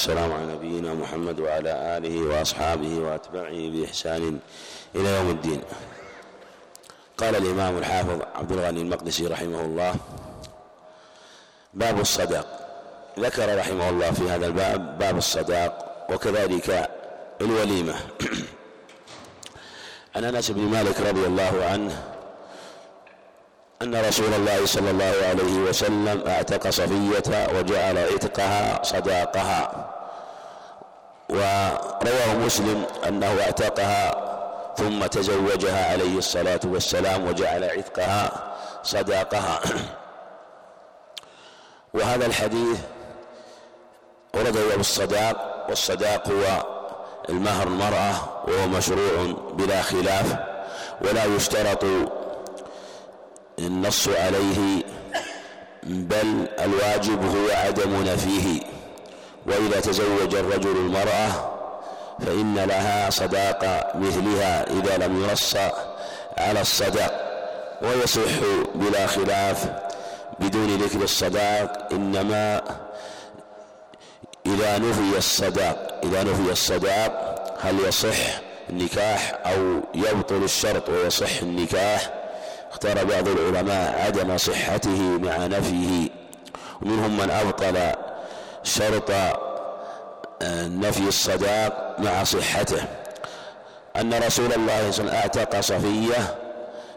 والسلام على نبينا محمد وعلى آله وأصحابه وأتباعه بإحسان إلى يوم الدين. قال الإمام الحافظ عبد الغني المقدسي رحمه الله باب الصداق. ذكر رحمه الله في هذا الباب باب الصداق وكذلك الوليمة. عن أنس بن مالك رضي الله عنه أن رسول الله صلى الله عليه وسلم اعتق صفية وجعل عتقها صداقها. ورواه مسلم أنه اعتقها ثم تزوجها عليه الصلاة والسلام وجعل عتقها صداقها. وهذا الحديث ورد بالصداق والصداق هو المهر المرأة وهو مشروع بلا خلاف ولا يشترط النص عليه بل الواجب هو عدم نفيه. وإذا تزوج الرجل المرأة فإن لها صداق مثلها إذا لم ينص على الصداق ويصح بلا خلاف بدون ذكر الصداق إنما إذا نفي الصداق. إذا نفي الصداق هل يصح النكاح أو يبطل الشرط ويصح النكاح؟ اختار بعض العلماء عدم صحته مع نفيه. ومنهم من أبطل شرط آه، نفي الصداق مع صحته. أن رسول الله صلى الله عليه وسلم أعتق صفية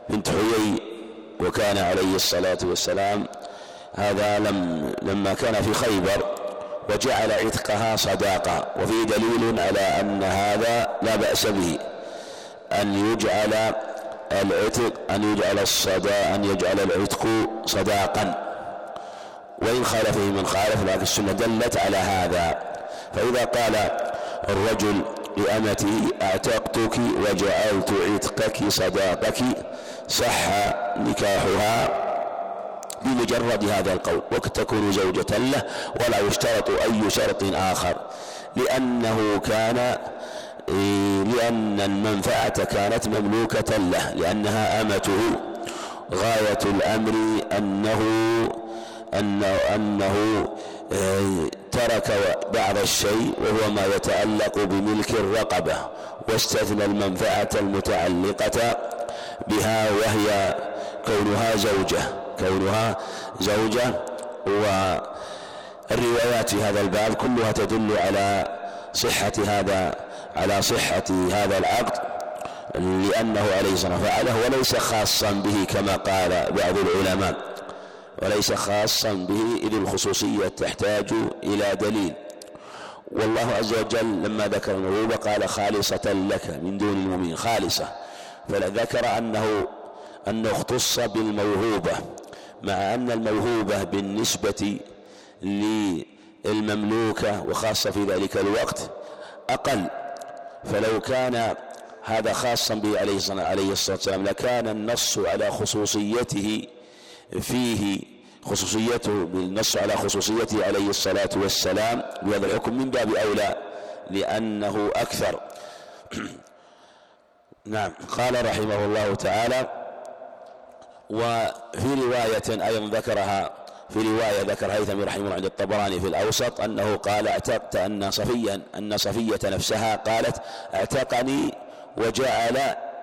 بنت حيي وكان عليه الصلاة والسلام. هذا لم لما كان في خيبر وجعل عتقها صداقة وفيه دليل على أن هذا لا بأس به. أن يجعل العتق أن يجعل الصدا أن يجعل العتق صداقا. وإن خالفه من خالف لكن السنة دلت على هذا. فإذا قال الرجل لأمته أعتقتك وجعلت عتقك صداقك صح نكاحها بمجرد هذا القول. وتكون زوجة له ولا يشترط أي شرط آخر. لأنه كان لأن المنفعة كانت مملوكة له لأنها أمته. غاية الأمر أنه أنه, أنه ترك بعض الشيء وهو ما يتعلق بملك الرقبة واستثنى المنفعة المتعلقة بها وهي كونها زوجة كونها زوجة. والروايات في هذا الباب كلها تدل على صحة هذا على صحة هذا العقد لأنه عليه الصلاة فعله وليس خاصا به كما قال بعض العلماء وليس خاصا به إذ الخصوصية تحتاج إلى دليل. والله عز وجل لما ذكر النبوة قال خالصة لك من دون المؤمنين خالصة. فذكر أنه أنه اختص بالموهوبة مع أن الموهوبة بالنسبة للمملوكة وخاصة في ذلك الوقت أقل. فلو كان هذا خاصا به عليه الصلاة والسلام لكان النص على خصوصيته فيه خصوصيته بالنص على خصوصيته عليه الصلاة والسلام. بهذا الحكم من باب أولى لأنه أكثر. نعم قال رحمه الله تعالى وفي رواية أيضا ذكرها في رواية ذكر هيثم رحمه الله عند الطبراني في الأوسط أنه قال اعتقت أن صفيا أن صفية نفسها قالت اعتقني وجعل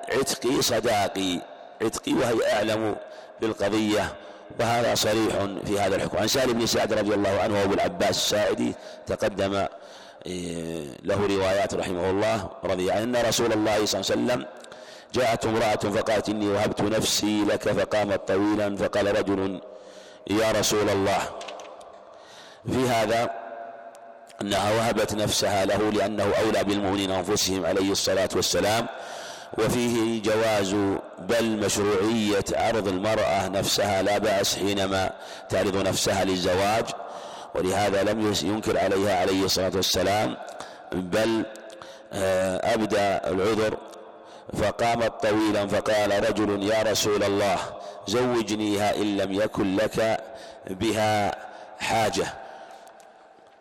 عتقي صداقي. عتقي وهي أعلم بالقضية. وهذا صريح في هذا الحكم. عن سالم بن سعد رضي الله عنه وابو العباس الساعدي تقدم إيه، له روايات رحمه الله رضي عنه. أن رسول الله صلى الله عليه وسلم جاءت امرأة فقالت إني وهبت نفسي لك فقامت طويلا فقال رجل يا رسول الله. في هذا أنها وهبت نفسها له لأنه أولى بالمؤمنين أنفسهم عليه الصلاة والسلام. وفيه جواز بل مشروعية عرض المرأة نفسها لا بأس حينما تعرض نفسها للزواج. ولهذا لم ينكر عليها عليه الصلاة والسلام. بل آه، أبدى العذر فقامت طويلا فقال رجل يا رسول الله زوجنيها إن لم يكن لك بها حاجة.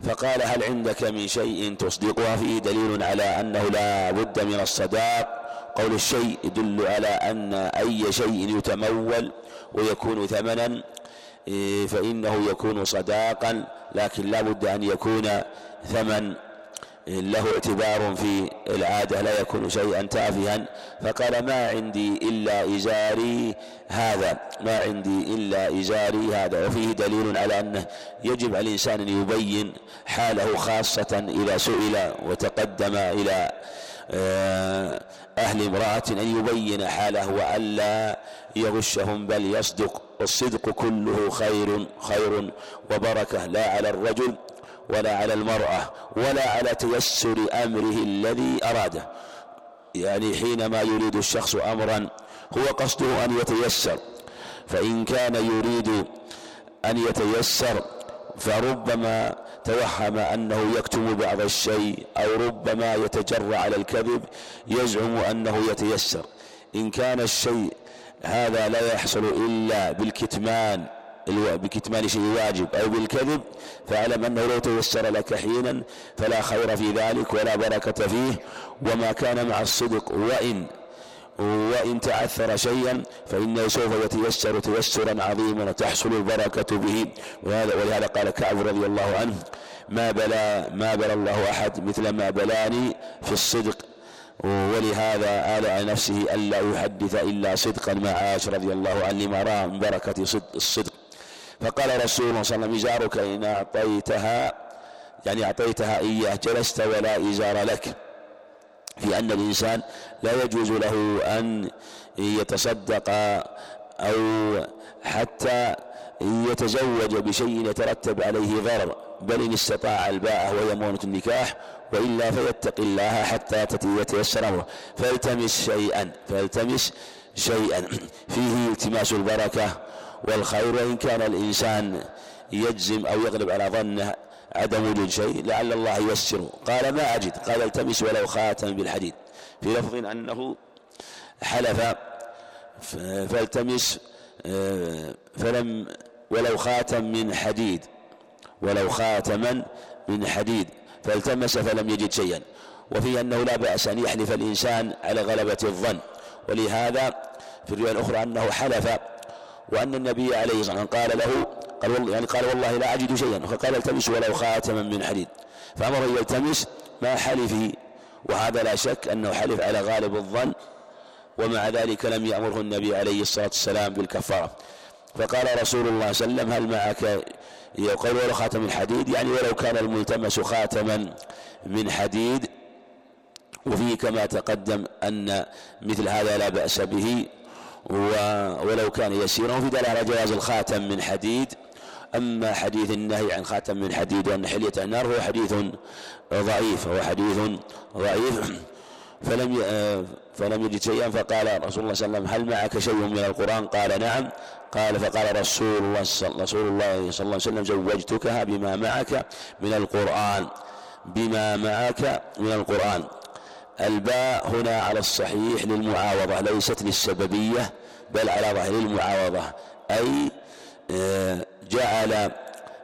فقال هل عندك من شيء تصدقها فيه؟ دليل على أنه لا بد من الصداق. قول الشيء يدل على أن أي شيء يتمول ويكون ثمنا فإنه يكون صداقا لكن لا بد أن يكون ثمن. له اعتبار في العادة لا يكون شيئا تافها فقال ما عندي إلا إزاري هذا ما عندي إلا إزاري هذا. وفيه دليل على أنه يجب على الإنسان أن يبين حاله خاصة إذا سئل وتقدم إلى آه، أهل امرأة أن يبين حاله وألا يغشهم بل يصدق. والصدق كله خير خير وبركة. لا على الرجل ولا على المرأة ولا على تيسر أمره الذي أراده. يعني حينما يريد الشخص أمرا هو قصده أن يتيسر. فإن كان يريد أن يتيسر فربما توهم أنه يكتم بعض الشيء أو ربما يتجرع على الكذب يزعم أنه يتيسر. إن كان الشيء هذا لا يحصل إلا بالكتمان بكتمان شيء واجب أو بالكذب فاعلم أنه لو تيسر لك حينا فلا خير في ذلك ولا بركة فيه. وما كان مع الصدق وإن وإن تعثر شيئا فإنه سوف يتيسر تيسرا عظيما وتحصل البركة به. ولهذا قال كعب رضي الله عنه ما بلا ما بلا الله أحد مثل ما بلاني في الصدق. ولهذا آل على نفسه ألا يحدث إلا صدقا مع عائشة رضي الله عنه لما رأى من بركة الصدق. فقال رسول الله صلى الله عليه وسلم إزارك إن أعطيتها يعني أعطيتها إياه جلست ولا إزار لك. في أن الإنسان لا يجوز له أن يتصدق أو حتى يتزوج بشيء يترتب عليه ضرر بل إن استطاع الباءة وهي مونة النكاح وإلا فيتقي الله حتى يتيسر أمره. فالتمس شيئا فالتمس شيئا. فيه التماس البركة والخير وإن كان الإنسان يجزم أو يغلب على ظنه عدم وجود شيء لعل الله ييسره. قال ما أجد؟ قال التمس ولو خاتم بالحديد. في لفظ أنه حلف فالتمس آه، فلم ولو خاتم من حديد. ولو خاتما من حديد. فالتمس فلم يجد شيئا. وفي أنه لا بأس أن يحلف الإنسان على غلبة الظن. ولهذا في الرواية الأخرى أنه حلف وأن النبي عليه الصلاة والسلام قال له قال والله يعني قال والله لا أجد شيئا. فقال التمس ولو خاتما من حديد. فأمر يلتمس ما حلفه وهذا لا شك أنه حلف على غالب الظن ومع ذلك لم يأمره النبي عليه الصلاة والسلام بالكفارة. فقال رسول الله صلى الله عليه وسلم هل معك؟ يقول ولو خاتم من حديد يعني ولو كان الملتمس خاتما من حديد. وفيه كما تقدم أن مثل هذا لا بأس به. ولو كان يسيرا وفي دلالة على جواز الخاتم من حديد. أما حديث النهي عن خاتم من حديد وأن حلية النار هو حديث ضعيف هو حديث ضعيف. فلم فلم يجد شيئا فقال رسول الله صلى الله عليه وسلم هل معك شيء من القرآن؟ قال نعم. قال فقال رسول الله رسول الله صلى الله عليه وسلم زوجتكها بما معك من القرآن بما معك من القرآن. الباء هنا على الصحيح للمعاوضة ليست للسببية بل على ظاهر المعاوضة. أي آه، جعل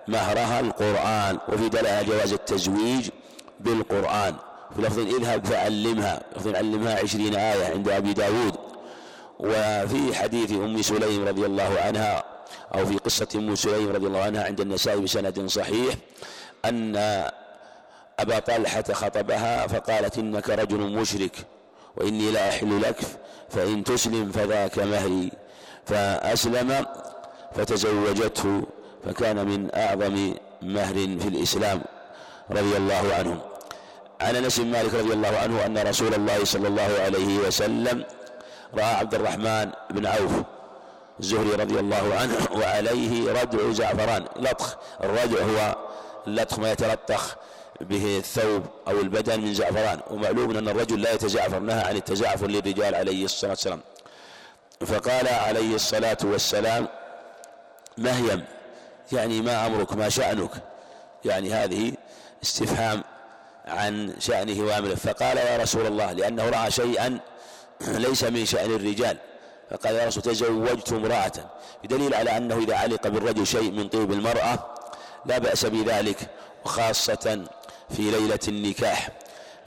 مهرها القرآن وفي دلالة جواز التزويج بالقرآن. في لفظ اذهب فعلمها لفظ علمها عشرين آية عند أبي داود. وفي حديث أم سليم رضي الله عنها أو في قصة أم سليم رضي الله عنها عند النسائي بسند صحيح أن أبا طلحة خطبها فقالت إنك رجل مشرك وإني لا أحل لك فإن تسلم فذاك مهري. فأسلم فتزوجته فكان من أعظم مهر في الإسلام رضي الله عنه. عن أنس بن مالك رضي الله عنه أن رسول الله صلى الله عليه وسلم رأى عبد الرحمن بن عوف الزهري رضي الله عنه وعليه ردع زعفران لطخ الردع هو اللطخ ما يتلطخ به الثوب أو البدن من زعفران ومعلوم أن الرجل لا يتزعفر نهى عن التزعفر للرجال عليه الصلاة والسلام. فقال عليه الصلاة والسلام مهيم يعني ما أمرك ما شأنك. يعني هذه استفهام عن شأنه وأمره. فقال يا رسول الله لأنه رأى شيئا ليس من شأن الرجال. فقال يا رسول تزوجت امرأة. بدليل على أنه إذا علق بالرجل شيء من طيب المرأة لا بأس بذلك وخاصة في ليلة النكاح.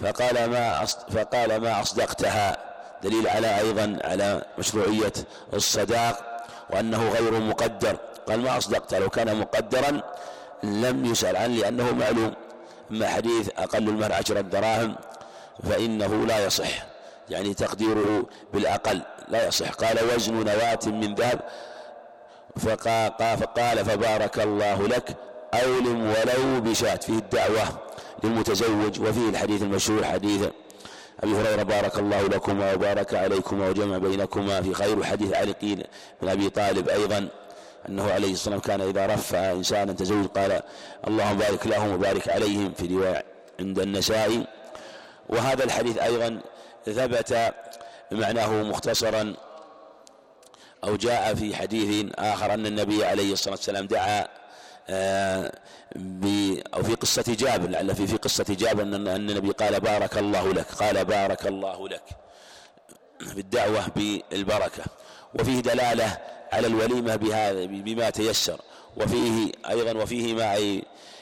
فقال ما فقال ما أصدقتها. دليل على أيضا على مشروعية الصداق وأنه غير مقدر. قال ما أصدقت لو كان مقدرا لم يسأل عنه لأنه معلوم. أما حديث أقل المهر عشرة دراهم فإنه لا يصح. يعني تقديره بالأقل لا يصح. قال وزن نواة من ذهب. فقال فبارك الله لك. أولم ولو بشاة فيه الدعوة للمتزوج وفيه الحديث المشهور حديث أبي هريرة بارك الله لكما وبارك عليكما وجمع بينكما في خير حديث علي قيل من أبي طالب أيضا أنه عليه الصلاة والسلام كان إذا رفع إنسانا تزوج قال اللهم بارك لهم وبارك عليهم في رواية عند النسائي. وهذا الحديث أيضا ثبت معناه مختصرا أو جاء في حديث آخر أن النبي عليه الصلاة والسلام دعا أو في قصة جابر لعل في في قصة جابر أن النبي قال بارك الله لك قال بارك الله لك بالدعوة بالبركة وفيه دلالة على الوليمة بهذا بما تيسر وفيه أيضا وفيه ما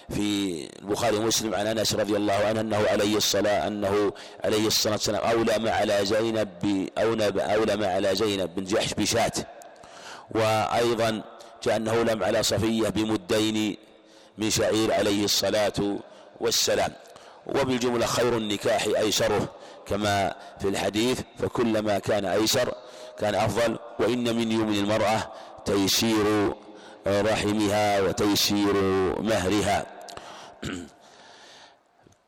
في البخاري ومسلم عن أنس رضي الله عنه أنه عليه الصلاه أنه عليه الصلاة والسلام اولم على زينب اولم على زينب بن جحش بشاة وأيضا انه لم على صفية بمدين من شعير عليه الصلاة والسلام. وبالجملة خير النكاح أيسره كما في الحديث فكلما كان أيسر كان أفضل وإن من يوم المرأة تيسير رحمها وتيسير مهرها.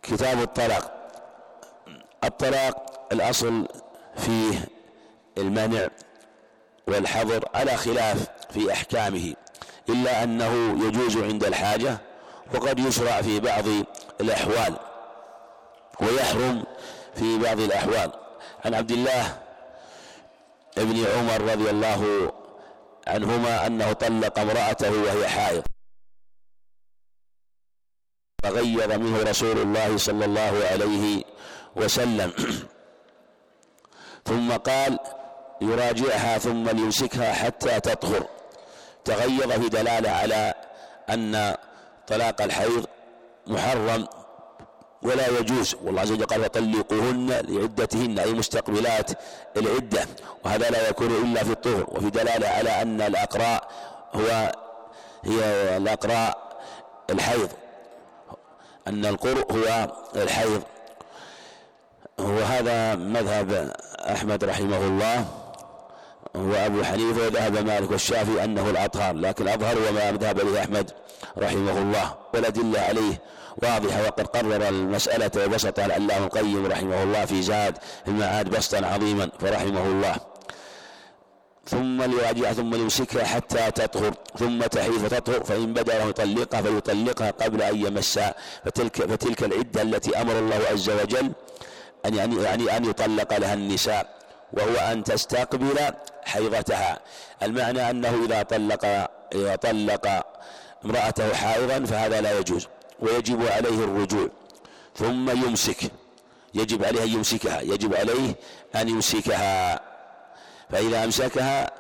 كتاب الطلاق. الطلاق الأصل فيه المنع والحظر على خلاف في أحكامه إلا أنه يجوز عند الحاجة وقد يشرع في بعض الأحوال ويحرم في بعض الأحوال. عن عبد الله ابن عمر رضي الله عنهما أنه طلق امرأته وهي حائض. تغير منه رسول الله صلى الله عليه وسلم. ثم قال يراجعها ثم ليمسكها حتى تطهر. تغير في دلالة على أن طلاق الحيض محرم ولا يجوز. والله عز وجل قال وطلقوهن لعدتهن أي مستقبلات العدة. وهذا لا يكون إلا في الطهر. وفي دلالة على أن الأقراء هو هي الأقراء الحيض. أن القرء هو الحيض. وهذا مذهب أحمد رحمه الله. وأبو حنيفة وذهب مالك والشافعي أنه الأطهار لكن الأظهر وما ذهب إليه أحمد رحمه الله والأدلة عليه واضحة وقد قرر المسألة وبسطها العلامة القيم رحمه الله في زاد المعاد بسطا عظيما فرحمه الله. ثم ليراجعها ثم ليمسكها حتى تطهر ثم تحيض فتطهر فإن بدأ له يطلقها فليطلقها قبل أن يمسها. فتلك, فتلك العدة التي أمر الله عز وجل أن يعني, يعني أن يطلق لها النساء. وهو أن تستقبل حيضتها. المعنى أنه إذا طلق إذا طلق امرأته حائضا فهذا لا يجوز ويجب عليه الرجوع. ثم يمسك. يجب عليه أن يمسكها. يجب عليه أن يمسكها. فإذا أمسكها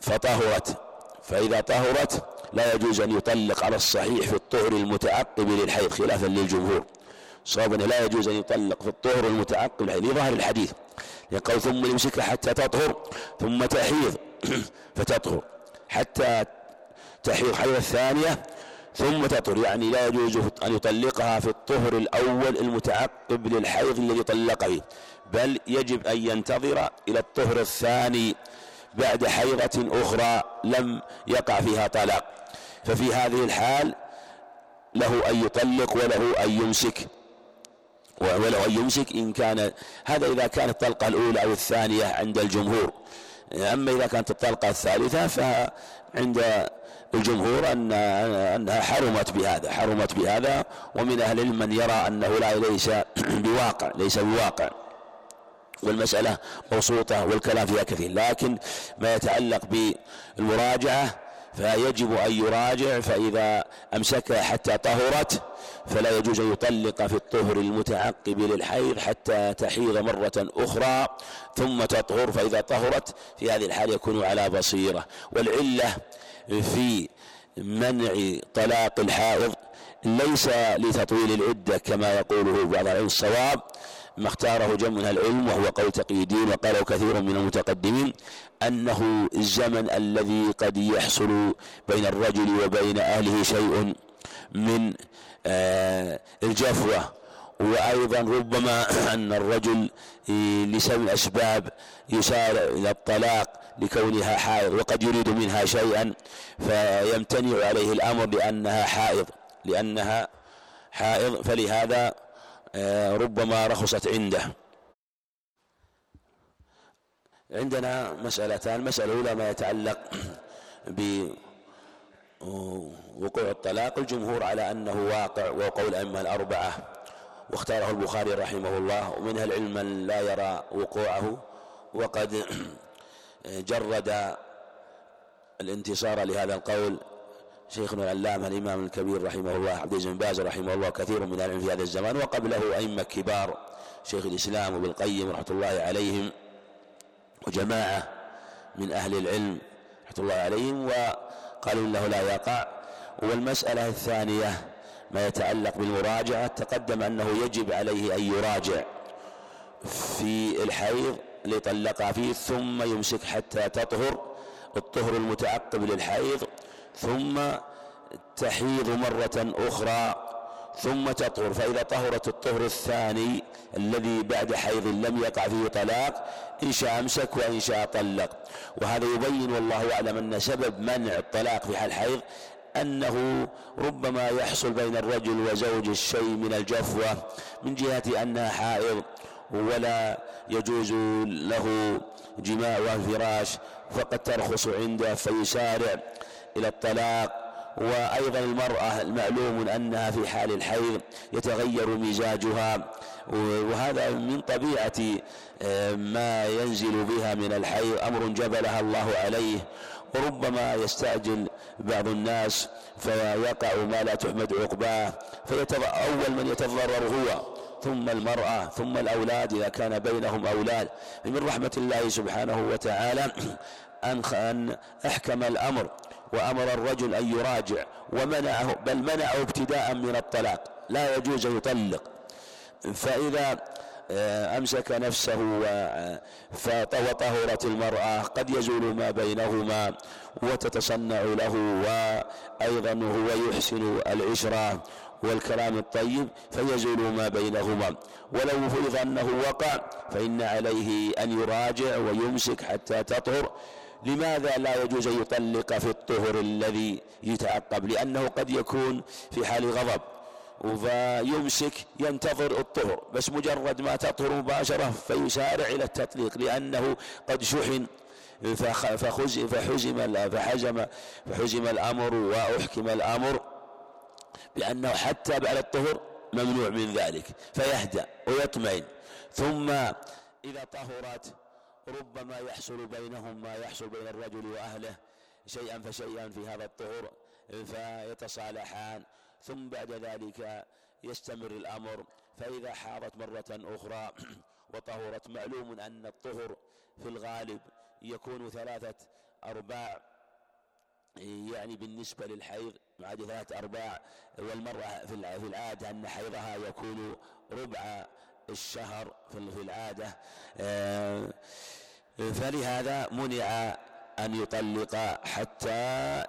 فطهرت. فإذا طهرت لا يجوز أن يطلق على الصحيح في الطهر المتعقب للحيض خلافا للجمهور. صواب لا يجوز أن يطلق في الطهر المتعقب للحيض لظاهر الحديث. يقول ثم يمسكها حتى تطهر ثم تحيض فتطهر حتى تحيض حيض الثانية ثم تطهر. يعني لا يجوز أن يطلقها في الطهر الأول المتعقب للحيض الذي طلق بل يجب أن ينتظر إلى الطهر الثاني بعد حيضة أخرى لم يقع فيها طلاق. ففي هذه الحال له أن يطلق وله أن يمسك. وله أن يمسك إن كان هذا إذا كانت الطلقة الأولى أو الثانية عند الجمهور. أما إذا كانت الطلقة الثالثة فعند الجمهور أن أنها حرمت بهذا حرمت بهذا. ومن أهل العلم من يرى أنه لا ليس بواقع ليس بواقع. والمسألة مبسوطة والكلام فيها كثير. لكن ما يتعلق بالمراجعة فيجب أن يراجع فإذا أمسكها حتى طهرت فلا يجوز أن يطلق في الطهر المتعقب للحيض حتى تحيض مرة أخرى ثم تطهر فإذا طهرت في هذه الحال يكون على بصيرة. والعلة في منع طلاق الحائض ليس لتطويل العدة كما يقوله بعض العلم الصواب. ما اختاره جمع من العلم وهو قول تقي الدين وقاله كثير من المتقدمين أنه الزمن الذي قد يحصل بين الرجل وبين أهله شيء من آه، الجفوة. وأيضا ربما أن الرجل لسبب الأسباب يسارع إلى الطلاق لكونها حائض وقد يريد منها شيئا فيمتنع عليه الأمر لأنها حائض لأنها حائض. فلهذا ربما رخصت عنده. عندنا مسألتان. المسألة الأولى ما يتعلق بوقوع الطلاق. الجمهور على أنه واقع وقول الأئمة الأربعة واختاره البخاري رحمه الله ومنها العلم من لا يرى وقوعه. وقد جرد الانتصار لهذا القول شيخنا العلامة الإمام الكبير رحمه الله عبد العزيز بن باز رحمه الله كثير من العلم في هذا الزمان وقبله أئمة كبار شيخ الإسلام وابن القيم رحمة الله عليهم وجماعة من أهل العلم رحمة الله عليهم وقالوا إنه لا يقع. والمسألة الثانية ما يتعلق بالمراجعة تقدم أنه يجب عليه أن يراجع في الحيض ليطلقها فيه ثم يمسك حتى تطهر الطهر المتعقب للحيض ثم تحيض مرة أخرى ثم تطهر. فإذا طهرت الطهر الثاني الذي بعد حيض لم يقع فيه طلاق إن شاء أمسك وإن شاء طلق. وهذا يبين والله أعلم أن سبب منع الطلاق في حال حيض أنه ربما يحصل بين الرجل وزوج الشيء من الجفوة من جهة أنها حائض ولا يجوز له جماع الفراش فقد ترخص عنده فيسارع. إلى الطلاق وأيضا المرأة المعلوم أنها في حال الحيض يتغير مزاجها وهذا من طبيعة آه، ما ينزل بها من الحيض أمر جبلها الله عليه وربما يستعجل بعض الناس فيقع ما لا تحمد عقباه فأول من يتضرر هو ثم المرأة ثم الأولاد إذا كان بينهم أولاد. من رحمة الله سبحانه وتعالى أن أحكم الأمر. وأمر الرجل أن يراجع ومنعه بل منعه ابتداء من الطلاق لا يجوز يطلق. فإذا آه، أمسك نفسه وطهرت المرأة قد يزول ما بينهما وتتصنع له وأيضا هو يحسن العشرة والكلام الطيب فيزول ما بينهما. ولو فرض أنه وقع فإن عليه أن يراجع ويمسك حتى تطهر. لماذا لا يجوز أن يطلق في الطهر الذي يتعقب؟ لأنه قد يكون في حال غضب فيمسك ينتظر الطهر بس مجرد ما تطهر مباشرة فيسارع إلى التطليق لأنه قد شحن. فحزم فحزم فحزم الأمر وأحكم الأمر بأنه حتى بعد الطهر ممنوع من ذلك فيهدأ ويطمئن. ثم إذا طهرت ربما يحصل بينهم ما يحصل بين الرجل وأهله شيئا فشيئا في هذا الطهر فيتصالحان. ثم بعد ذلك يستمر الأمر. فإذا حارت مرة أخرى وطهرت معلوم أن الطهر في الغالب يكون ثلاثة أرباع يعني بالنسبة للحيض مع ثلاثة أرباع والمرأة في العادة أن حيضها يكون ربع الشهر في العادة آه، فلهذا منع أن يطلق حتى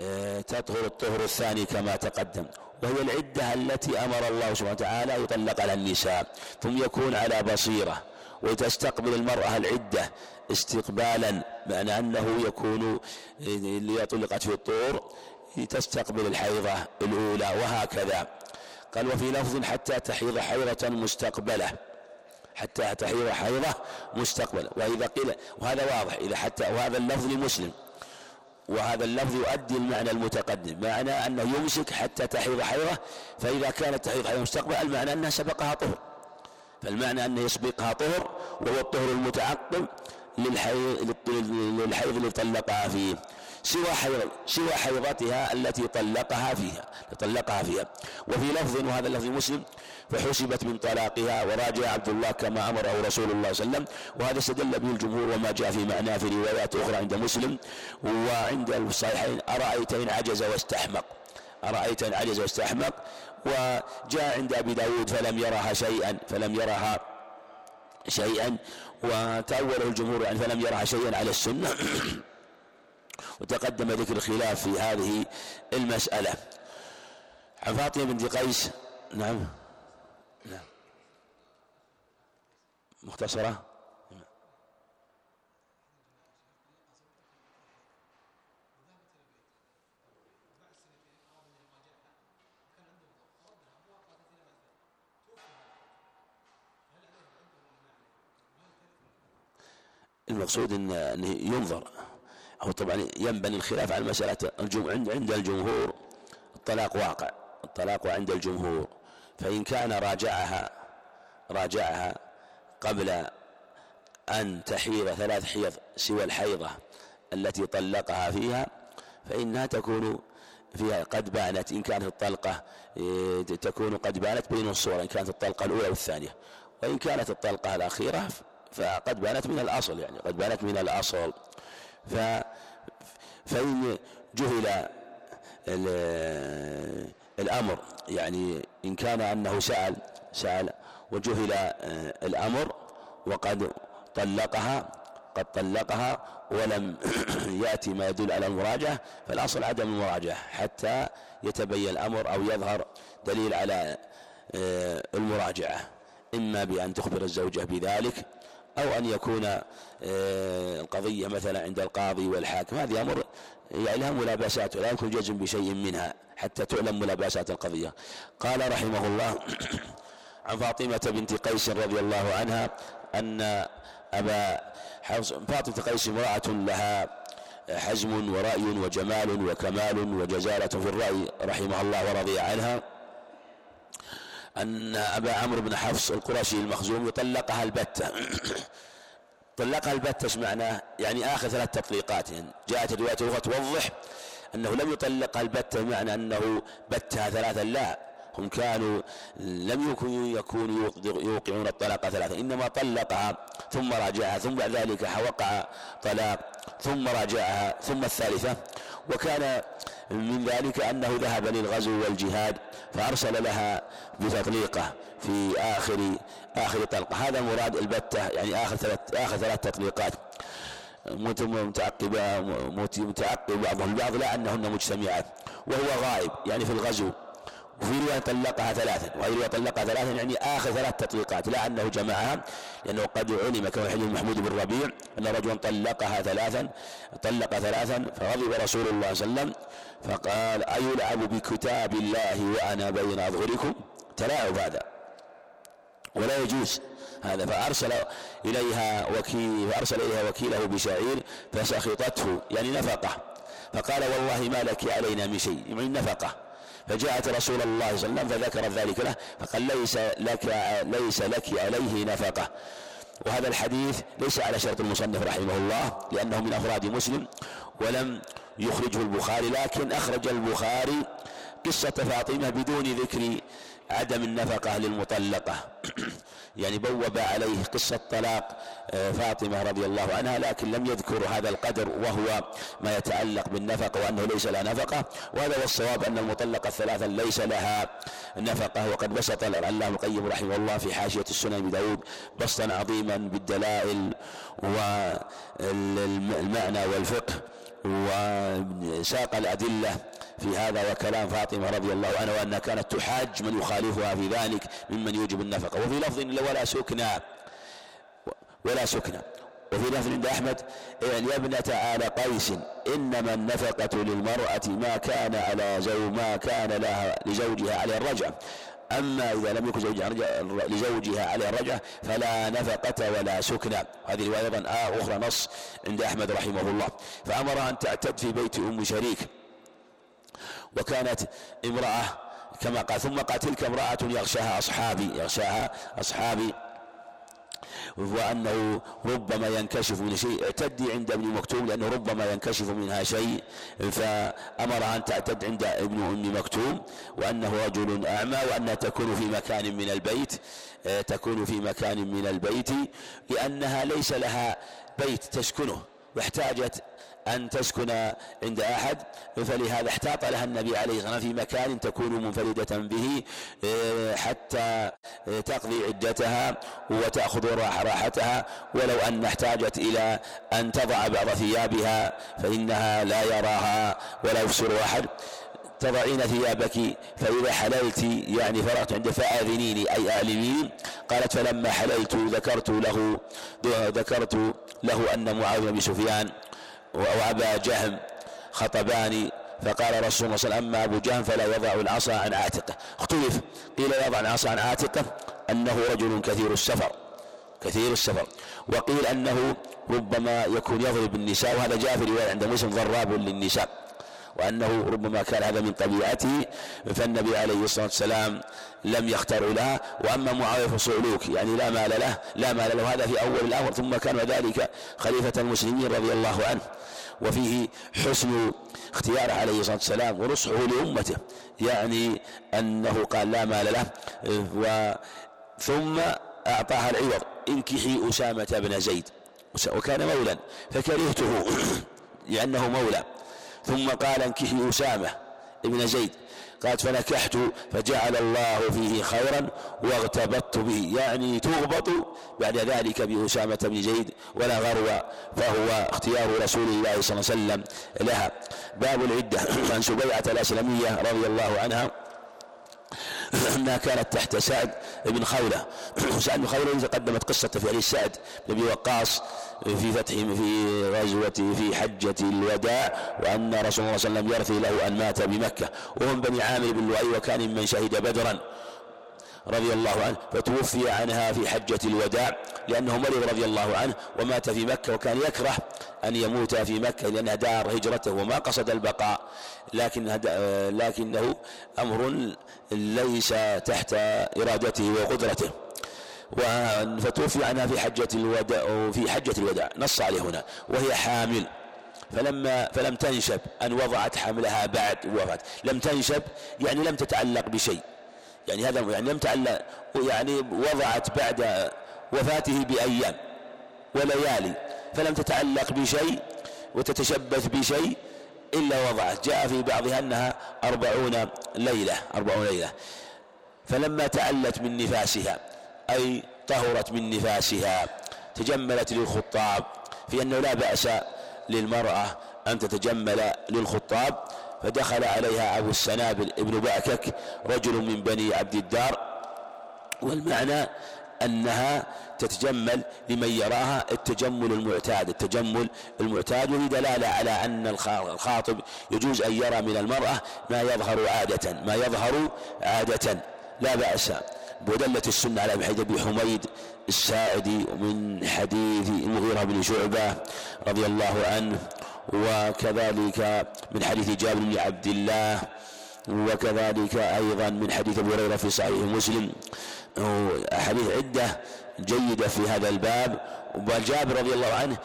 آه، تطهر الطهر الثاني كما تقدم. وهي العدة التي أمر الله سبحانه وتعالى يطلق على النساء. ثم يكون على بصيرة. وتستقبل المرأة العدة استقبالا معنى أنه يكون اللي طلقت في الطور تستقبل الحيضة الأولى وهكذا. قال وفي لفظ حتى تحيض حيضة مستقبلة. حتى تحيض حيضة مستقبلة. وإذا قيل وهذا واضح إذا حتى وهذا اللفظ لمسلم. وهذا اللفظ يؤدي المعنى المتقدم. معنى أنه يمسك حتى تحيض حيضة فإذا كانت تحيض حيضة مستقبلة المعنى أنها سبقها طهر. فالمعنى أنه يسبقها طهر وهو الطهر المتعقب للحيض للحيض اللي طلقها فيه. سوى سوى حيضتها التي طلقها فيها طلقها فيها. وفي لفظ وهذا اللفظ مسلم فحسبت من طلاقها وراجع عبد الله كما أمره رسول الله صلى الله عليه وسلم. وهذا استدل به الجمهور وما جاء في معناه في روايات أخرى عند مسلم. وعند الصحيحين ارايت ان عجز واستحمق؟ أرأيت إن عجز واستحمق؟ وجاء عند أبي داود فلم يرها شيئا فلم يرها شيئا. وتأوله الجمهور يعني فلم يرها شيئا على السنة. وتقدم ذكر الخلاف في هذه المسألة. عن فاطمة بنت قيس نعم. نعم. مختصرة؟ المقصود ان ينظر. هو طبعا ينبني الخلاف على مسألة عند عند الجمهور. الطلاق واقع. الطلاق عند الجمهور. فإن كان راجعها راجعها قبل أن تحيض ثلاث حيض سوى الحيضة التي طلقها فيها فإنها تكون فيها قد بانت. إن كانت الطلقة إيه، تكون قد بانت بين الصور إن كانت الطلقة الأولى والثانية وإن كانت الطلقة الأخيرة فقد بانت من الأصل يعني قد بانت من الأصل. ف فإن جهل الأمر يعني إن كان أنه سأل سأل وجهل آه، الأمر وقد طلقها قد طلقها ولم يأتي ما يدل على المراجعة فالأصل عدم المراجعة حتى يتبين الأمر أو يظهر دليل على آه، المراجعة. إما بأن تخبر الزوجة بذلك أو أن يكون آه، القضية مثلا عند القاضي والحاكم. هذه أمر يعني لها ملابسات ولا يمكن جزم بشيء منها حتى تعلم ملابسات القضية. قال رحمه الله عن فاطمة بنت قيس رضي الله عنها أن أبا فاطمة قيس امرأة لها حزم ورأي وجمال وكمال وجزالة في الرأي رحمه الله ورضي عنها. أن أبا عمرو بن حفص القرشي المخزوم يطلقها البتة. طلقها البتة إيش معناه؟ يعني آخر ثلاث تطليقات. يعني جاءت الرواية الأخرى توضح أنه لم يطلقها البتة بمعنى أنه بتها ثلاثا لا. هم كانوا لم يكونوا يكونوا يوقعون الطلاق ثلاثة. إنما طلقها ثم راجعها ثم بعد ذلك وقع طلاق ثم راجعها ثم الثالثة. وكان من ذلك أنه ذهب للغزو والجهاد فأرسل لها بتطليقة في آخر آخر طلقة. هذا مراد البتة يعني آخر ثلاث آخر ثلاث تطليقات. متعقبة متعقب بعضهم البعض لا أنهن مجتمعات. وهو غائب يعني في الغزو. وفي رواية طلقها ثلاثا وهي رواية طلقها ثلاثا يعني آخر ثلاث تطليقات لا أنه جمعها لأنه قد علم كما حديث محمود بن ربيع أن رجلا طلقها ثلاثا طلق ثلاثا فغضب رسول الله صلى الله عليه وسلم فقال أيلعب بكتاب الله وأنا بين أظهركم؟ تلاعب هذا. ولا يجوز هذا فأرسل إليها وكيل فأرسل إليها وكيله بشعير فسخطته يعني نفقة. فقال والله ما لك علينا من شيء يعني نفقة. فجاءت رسول الله صلى الله عليه وسلم فذكر ذلك له فقال ليس لك ليس لك عليه نفقة. وهذا الحديث ليس على شرط المصنف رحمه الله لأنه من أفراد مسلم ولم يخرجه البخاري لكن أخرج البخاري قصة فاطمة بدون ذكر عدم النفقة للمطلقة. يعني بوب عليه قصة طلاق آه، فاطمة رضي الله عنها لكن لم يذكر هذا القدر وهو ما يتعلق بالنفقة وأنه ليس لها نفقة. وهذا هو الصواب أن المطلقة الثلاثة ليس لها نفقة. وقد بسط العلامة القيم رحمه الله في حاشية السنن بداود بسطا عظيما بالدلائل والمعنى والفقه وساق الأدلة في هذا وكلام فاطمة رضي الله عنها وأنها كانت تحاج من يخالفها في ذلك ممن يوجب النفقة. وفي لفظ ولا سكنى. ولا سكنى. وفي لفظ عند أحمد يا ابنة آل قيس إنما النفقة للمرأة ما كان على زوج ما كان لها لزوجها على الرجعة. أما إذا لم يكن زوجها لزوجها على الرجعة فلا نفقة ولا سكنى. هذه رواية أيضا آه أخرى نص عند أحمد رحمه الله. فأمرها أن تعتد في بيت أم شريك. وكانت امرأة كما قال ثم قال تلك امرأة يغشاها أصحابي يغشاها أصحابي وأنه ربما ينكشف من شيء اعتدي عند ابن مكتوم لأنه ربما ينكشف منها شيء فأمرها أن تعتد عند ابن أم مكتوم وأنه رجل أعمى وأنها تكون في مكان من البيت تكون في مكان من البيت لأنها ليس لها بيت تسكنه واحتاجت أن تسكن عند أحد فلهذا احتاط لها النبي عليه الصلاة والسلام في مكان تكون منفردة به آه، حتى آه، تقضي عدتها وتأخذ راحتها. ولو أن احتاجت إلى أن تضع بعض ثيابها فإنها لا يراها ولا يبصر أحد. تضعين ثيابك فإذا حللت يعني فرغت عند فآذنيني أي أعلمين قالت فلما حللت ذكرت له ذكرت له أن معاوية بن سفيان وأبا جهم خطبان فقال رسول الله صلى الله عليه وسلم أما أبو جهم فلا يضع العصا عن عاتقه. اختلف. قيل يضع العصا عن عاتقه أنه رجل كثير السفر كثير السفر. وقيل أنه ربما يكون يضرب النساء وهذا جاء في رواية عند مسلم ضراب للنساء. وأنه ربما كان هذا من طبيعته فالنبي عليه الصلاة والسلام لم يختار لها وأما معاوية فصعلوك يعني لا مال له لا مال له. هذا في أول الأمر ثم كان ذلك خليفة المسلمين رضي الله عنه. وفيه حسن اختياره عليه الصلاة والسلام ونصحه لأمته يعني أنه قال لا مال له. و ثم أعطاها العوض انكحي أسامة بن زيد. وكان مولا فكرهته لأنه مولى. ثم قال انكحي أسامة ابن زيد. قالت فنكحت فجعل الله فيه خيرا واغتبطت به. يعني تغبط بعد ذلك بأسامة بن زيد ولا غرو فهو اختيار رسول الله صلى الله عليه وسلم لها. باب العدة. عن سبيعة الأسلمية رضي الله عنها أنها كانت تحت سعد بن خولة سعد بن خولة تقدمت قصة في حديث سعد بن أبي وقاص في فتح في غزوة في حجة الوداع وأن رسول الله صلى الله عليه وسلم يرثي له أن مات بمكة. وهم بني عامر بن لؤي وكان ممن شهد بدرا. رضي الله عنه فتوفي عنها في حجة الوداع لأنه مرض رضي الله عنه ومات في مكة وكان يكره أن يموت في مكة لأنها دار هجرته وما قصد البقاء. لكن لكنه أمر ليس تحت إرادته وقدرته. فتوفي عنها في حجة الوداع في حجة الوداع نص عليه هنا وهي حامل. فلما فلم تنشب أن وضعت حملها بعد وفاة لم تنشب يعني لم تتعلق بشيء. يعني هذا يعني لم تعلق يعني وضعت بعد وفاته بأيام وليالي فلم تتعلق بشيء وتتشبث بشيء إلا وضعت. جاء في بعضها أنها أربعون ليلة أربعون ليلة. فلما تعلت من نفاسها أي طهرت من نفاسها تجملت للخطاب في أنه لا بأس للمرأة أن تتجمل للخطاب فدخل عليها أبو السنابل ابن بأكك رجل من بني عبد الدار. والمعنى أنها تتجمل لمن يراها التجمل المعتاد. التجمل المعتاد وفي دلالة على أن الخاطب يجوز أن يرى من المرأة ما يظهر عادة ما يظهر عادة. لا بأس. ودلت السنة على حديث أبي حميد الساعدي ومن حديث المغيرة بن شعبة رضي الله عنه. وكذلك من حديث جابر بن عبد الله وكذلك أيضا من حديث أبي هريرة في صحيح مسلم. أحاديث عدة جيدة في هذا الباب. وجابر رضي الله عنه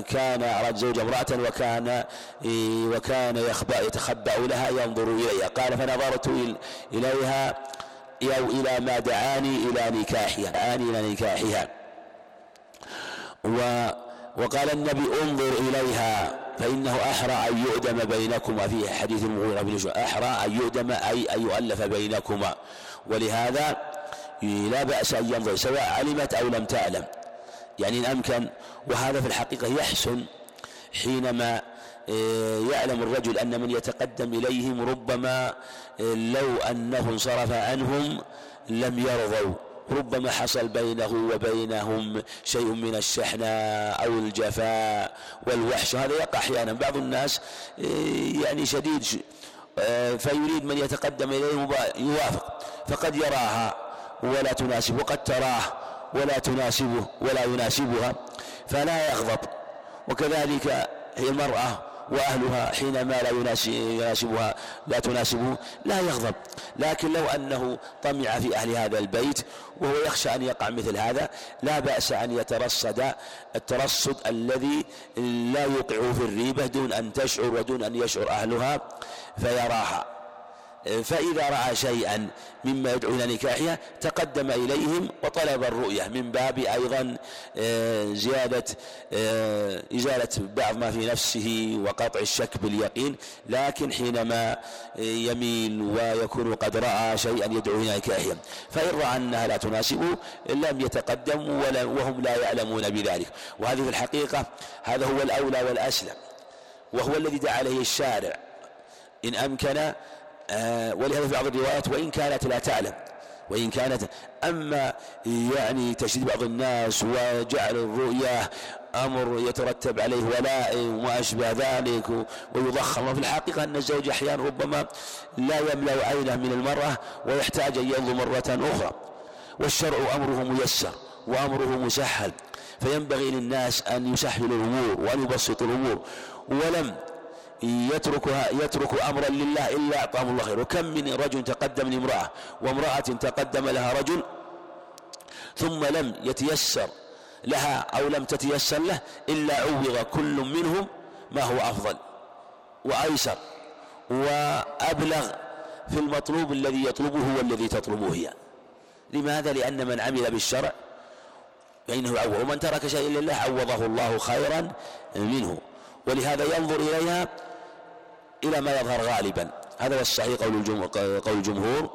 كان أراد زوج امرأة وكان وكان يتخبأ لها ينظر إليها. قال فنظرت إليها أو إلى ما دعاني إلى نكاحها دعاني إلى نكاحها. و وقال النبي انظر إليها فإنه أحرى أن يؤدم بينكما. في حديث المغيرة بن أحرى أن يؤدم أي أن يؤلف بينكما. ولهذا لا بأس أن ينظر سواء علمت أو لم تعلم. يعني إن أمكن وهذا في الحقيقة يحسن حينما آه، يعلم الرجل أن من يتقدم إليهم ربما آه، لو أنه انصرف عنهم لم يرضوا. ربما حصل بينه وبينهم شيء من الشحنة أو الجفاء والوحش. هذا يقع أحيانا. بعض الناس آه، يعني شديد فيريد من يتقدم إليه يوافق. فقد يراها ولا تناسب وقد تراه ولا تناسبه ولا يناسبها فلا يغضب. وكذلك هي المرأة وأهلها حينما لا يناسبها لا تناسبه لا يغضب. لكن لو أنه طمع في أهل هذا البيت وهو يخشى أن يقع مثل هذا لا بأس أن يترصد الترصد الذي لا يوقع في الريبة دون أن تشعر ودون أن يشعر أهلها فيراها. فإذا رأى شيئا مما يدعو إلى نكاحها تقدم إليهم وطلب الرؤية. من باب أيضا آه، زيادة آه، إزالة بعض ما في نفسه وقطع الشك باليقين. لكن حينما يميل ويكون قد رأى شيئا يدعو إلى نكاحها فإن رأى أنها لا تناسبه لم يتقدم وهم لا يعلمون بذلك. وهذه في الحقيقة هذا هو الأولى والأسلم. وهو الذي دعا عليه الشارع. إن أمكن آه، ولهذا في بعض الروايات وإن كانت لا تعلم وإن كانت أما يعني تشديد بعض الناس وجعل الرؤيا أمر يترتب عليه ولاء وما أشبه ذلك ويضخم وفي الحقيقة أن الزوج أحيانا ربما لا يملأ عينه من المرأة ويحتاج أن ينظر مرة أخرى والشرع أمره ميسر وأمره مسهل فينبغي للناس أن يسهلوا الأمور وأن يبسطوا الأمور ولم يتركها يترك أمرا لله إلا أعطاهم الله خير. وكم من رجل تقدم لامرأة وامرأة تقدم لها رجل ثم لم يتيسر لها أو لم تتيسر له إلا عوض كل منهم ما هو أفضل. وأيسر وأبلغ في المطلوب الذي يطلبه والذي تطلبه هي. لماذا؟ لأن من عمل بالشرع فإنه عوض ومن ترك شيئا لله عوضه الله خيرا منه. ولهذا ينظر إليها إلى ما يظهر غالبا. هذا هو الصحيح قول الجمهور, قول الجمهور.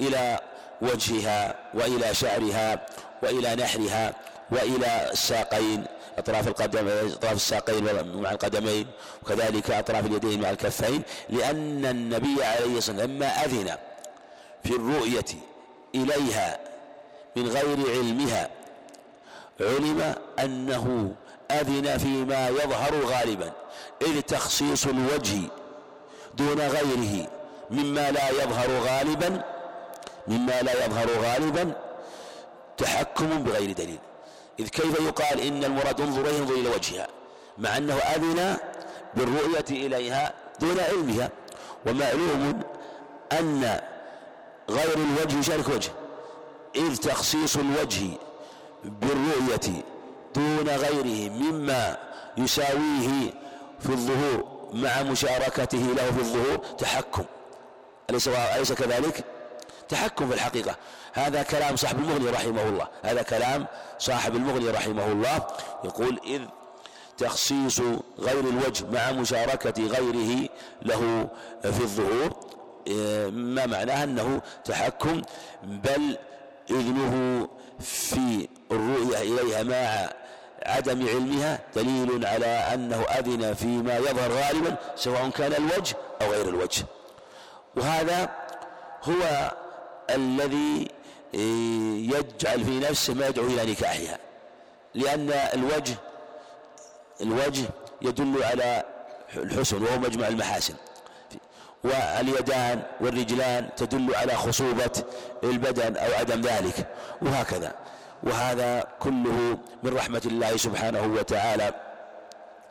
إلى وجهها وإلى شعرها وإلى نحرها وإلى الساقين أطراف القدم أطراف الساقين مع القدمين وكذلك أطراف اليدين مع الكفين لأن النبي عليه الصلاة والسلام لما أذن في الرؤية إليها من غير علمها علم أنه أذن فيما يظهر غالبا. إذ تخصيص الوجه دون غيره مما لا يظهر غالبا مما لا يظهر غالبا تحكم بغير دليل. إذ كيف يقال إن المراد انظر إليه انظر إلى وجهها؟ مع أنه أذن بالرؤية إليها دون علمها. ومعلوم أن غير الوجه يشارك وجه. إذ تخصيص الوجه بالرؤية دون غيره مما يساويه في الظهور. مع مشاركته له في الظهور تحكم. أليس أليس كذلك؟ تحكم في الحقيقة. هذا كلام صاحب المغني رحمه الله. هذا كلام صاحب المغني رحمه الله. يقول إذ تخصيص غير الوجه مع مشاركة غيره له في الظهور ما معناه أنه تحكم؟ بل إذنه في الرؤية إليها مع عدم علمها دليل على أنه أذن فيما يظهر غالبا سواء كان الوجه أو غير الوجه. وهذا هو الذي يجعل في نفسه ما يدعو إلى نكاحها. لأن الوجه الوجه يدل على الحسن وهو مجمع المحاسن. واليدان والرجلان تدل على خصوبة البدن أو عدم ذلك وهكذا. وهذا كله من رحمة الله سبحانه وتعالى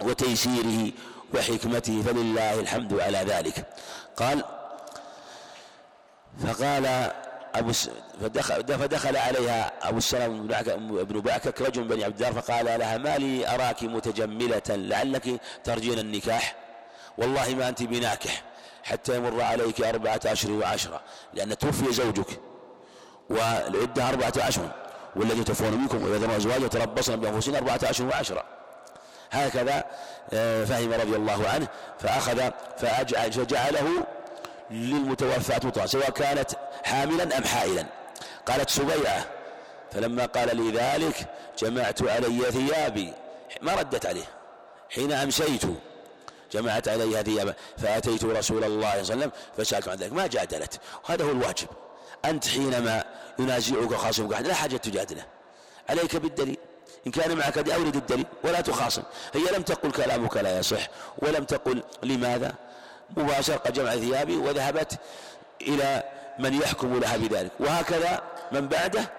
وتيسيره وحكمته فلله الحمد على ذلك. قال فقال أبو فدخل, فدخل عليها أبو السلام بن بعكك رجل من بني عبد الدار فقال لها ما لي أراك متجملة لعلك ترجين النكاح؟ والله ما أنت بناكح حتى يمر عليك أربعة أشهر وعشرة لأن توفي زوجك والعدة أربعة أشهر والذي تفون منكم ويذرون أزواجا يتربصن بأنفسهن أربعة أشهر وعشرة. هكذا آه، فهم رضي الله عنه فأخذ فجعله للمتوفاة مطلقا سواء كانت حاملا أم حائلا. قالت سبيعة فلما قال لي ذلك جمعت علي ثيابي. ما ردت عليه؟ حين أمسيت جمعت عليها ثيابا فأتيت رسول الله صلى الله عليه وسلم فسألت عن ذلك. ما جادلت؟ وهذا هو الواجب. أنت حينما ينازعك خاصمك أحد لا حاجة تجادله. عليك بالدليل. إن كان معك أورد الدليل ولا تخاصم. هي لم تقل كلامك لا يصح ولم تقل لماذا؟ مباشرة قد جمع ثيابي وذهبت إلى من يحكم لها بذلك. وهكذا من بعده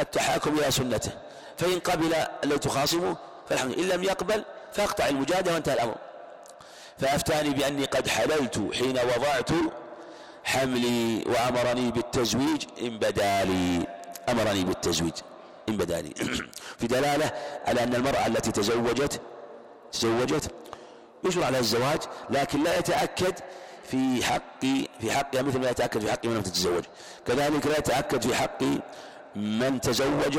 التحاكم إلى سنته. فإن قبل الذي تخاصمه فالحمد إن لم يقبل فاقطع المجادلة وانتهى الأمر. فأفتاني بأني قد حللت حين وضعت حملي وأمرني بالتزويج إن بدا لي. أمرني بالتزويج إن بدا لي. في دلالة على أن المرأة التي تزوجت تزوجت يشرع لها الزواج لكن لا يتأكد في حق في حقها مثل ما يتأكد في حق من لم تتزوج. كذلك لا يتأكد في حق من تزوج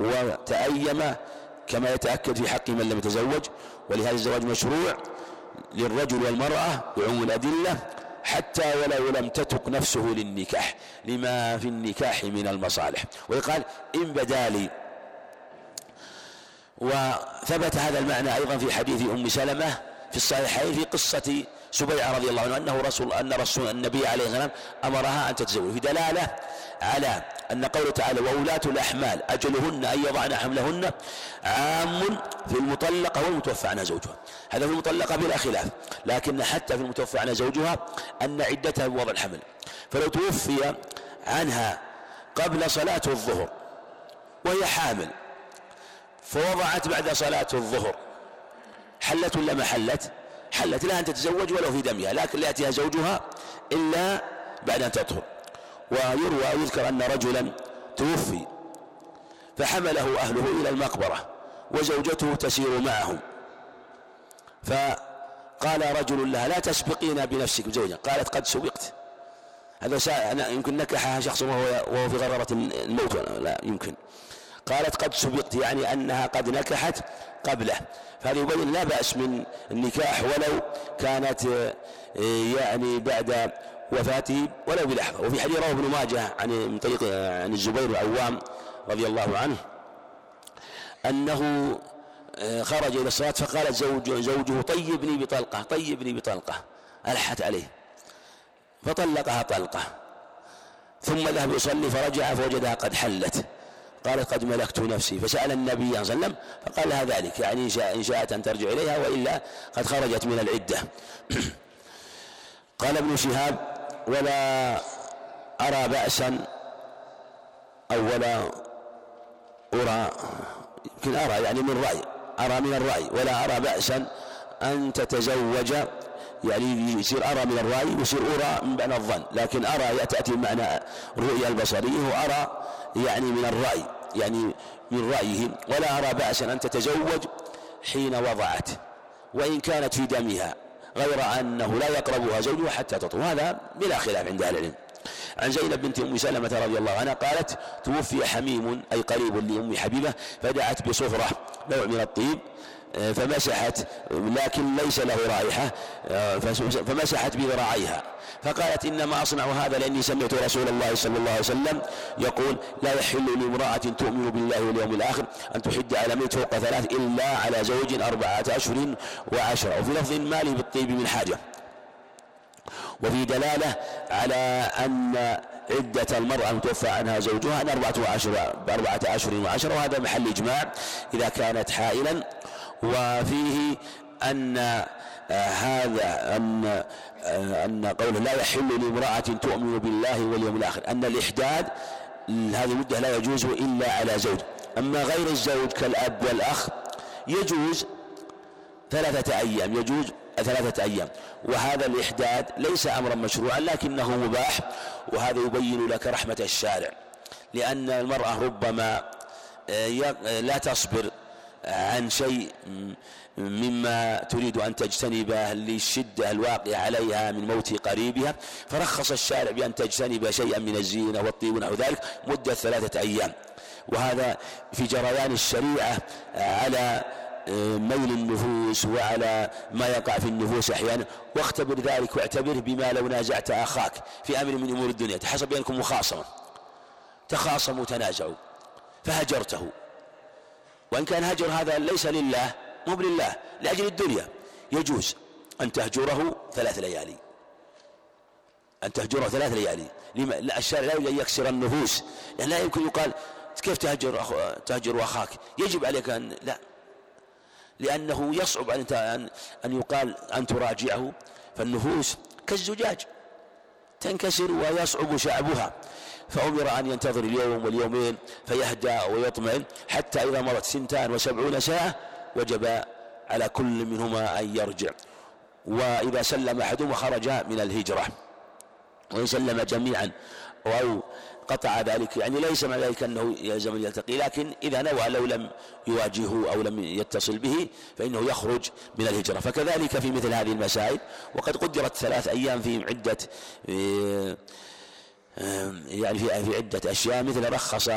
وتأيم كما يتأكد في حق من لم يتزوج. ولهذا الزواج مشروع للرجل والمرأة بعموم الأدلة حتى ولو لم تتق نفسه للنكاح لما في النكاح من المصالح. ويقال إن بدا لي. وثبت هذا المعنى أيضا في حديث أم سلمة في الصحيحين في قصة سبيعة رضي الله عنه أنه رسول أن رسول النبي عليه والسلام أمرها أن تتزوج. في دلالة على أن قوله تعالى وولاة الأحمال أجلهن أن يضعن حملهن عام في المطلقة والمتوفى عنها زوجها. هذا في المطلقة بلا خلاف لكن حتى في المتوفى عنها زوجها أن عدتها بوضع الحمل. فلو توفي عنها قبل صلاة الظهر وهي حامل فوضعت بعد صلاة الظهر حلت ولا ما حلت؟ حلت لها أن تتزوج ولو في دمها لكن لا يأتيها زوجها إلا بعد أن تطهر. ويروى يذكر أن رجلا توفي فحمله أهله إلى المقبرة وزوجته تسير معهم. فقال رجل لها لا تسبقين بنفسك زوجا قالت قد سبقت. هذا سا... يمكن نكحها شخص وهو, وهو في غررة الموت لا يمكن. قالت قد سبقت. يعني أنها قد نكحت قبله. فهذا يبين لا بأس من النكاح ولو كانت يعني بعد وفاته ولو بلحظة وفي حديث رواه ابن ماجه عن من طريق عن الزبير العوام رضي الله عنه أنه آه، خرج إلى الصلاة فقالت زوج زوجه طيبني بطلقة طيبني بطلقة. ألحت عليه. فطلقها طلقة. ثم ذهب يصلي فرجع فوجدها قد حلت. قالت قد ملكت نفسي. فسأل النبي صلى الله عليه وسلم فقال لها ذلك. يعني إن شاءت أن ترجع إليها وإلا قد خرجت من العدة. قال ابن شهاب ولا أرى بأسا أو ولا أرى يمكن أرى يعني من رأي أرى من الرأي ولا أرى بأسا أن تتزوج يعني يصير أرى من الرأي ويصير أرى من معنى الظن لكن أرى تأتي بمعنى الرؤية البصرية وأرى يعني من الرأي يعني من رأيه ولا أرى بأسا أن تتزوج حين وضعت وإن كانت في دمها. غير أنه لا يقربها زوجها حتى تطهر هذا بلا خلاف عند أهل العلم. عن زينب بنت أم سلمة رضي الله عنها قالت توفي حميم أي قريب لأم حبيبة فدعت بصفرة نوع من الطيب. فمسحت لكن ليس له رائحة فمسحت بذراعيها. فقالت إنما أصنع هذا لأني سمعت رسول الله صلى الله عليه وسلم يقول لا يحل لامرأة تؤمن بالله واليوم الآخر أن تحد على ميت فوق ثلاث إلا على زوج أربعة أشهر وعشرة. وفي لفظ مالي بالطيب من حاجة. وفي دلالة على أن عدة المرأة المتوفى عنها زوجها أن أربعة وعشرة بأربعة أشهر وعشرة وهذا محل إجماع إذا كانت حائلا. وفيه أن آه، هذا أن آه، أن قوله لا يحل لامرأة تؤمن بالله واليوم الآخر أن الإحداد هذه المدة لا يجوز إلا على زوج. أما غير الزوج كالأب والأخ يجوز ثلاثة أيام يجوز ثلاثة أيام. وهذا الإحداد ليس أمرا مشروعا لكنه مباح وهذا يبين لك رحمة الشارع. لأن المرأة ربما آه، لا تصبر عن شيء مما تريد أن تجتنبه للشدة الواقعة عليها من موت قريبها. فرخص الشارع بأن تجتنب شيئا من الزينة والطيب ونحو ذلك مدة ثلاثة أيام. وهذا في جريان الشريعة على آه، ميل النفوس وعلى ما يقع في النفوس أحيانا. واختبر ذلك واعتبره بما لو نازعت أخاك في أمر من أمور الدنيا. تحصل بينكم مخاصمة. تخاصموا تنازعوا فهجرته. وإن كان هجر هذا ليس لله مو لله لأجل الدنيا. يجوز أن تهجره ثلاث ليالي. أن تهجره ثلاث ليالي. لما؟ لا الشارع لا يريد أن يكسر النفوس. يعني لا يمكن يقال كيف تهجر أخو تهجر أخاك؟ يجب عليك أن لا. لأنه يصعب أن أن يقال أن تراجعه. فالنفوس كالزجاج تنكسر ويصعب شعبها. فأمر أن ينتظر اليوم واليومين فيهدأ ويطمئن حتى إذا مرت سنتان وسبعون ساعة وجب على كل منهما أن يرجع. وإذا سلم أحدهما خرج من الهجرة. وإن سلم جميعا أو قطع ذلك يعني ليس مع ذلك أنه يلزم أن يلتقي لكن إذا نوى لو لم يواجهه أو لم يتصل به فإنه يخرج من الهجرة. فكذلك في مثل هذه المسائل وقد قدرت ثلاث أيام في عدة يعني في في عدة أشياء مثل رخص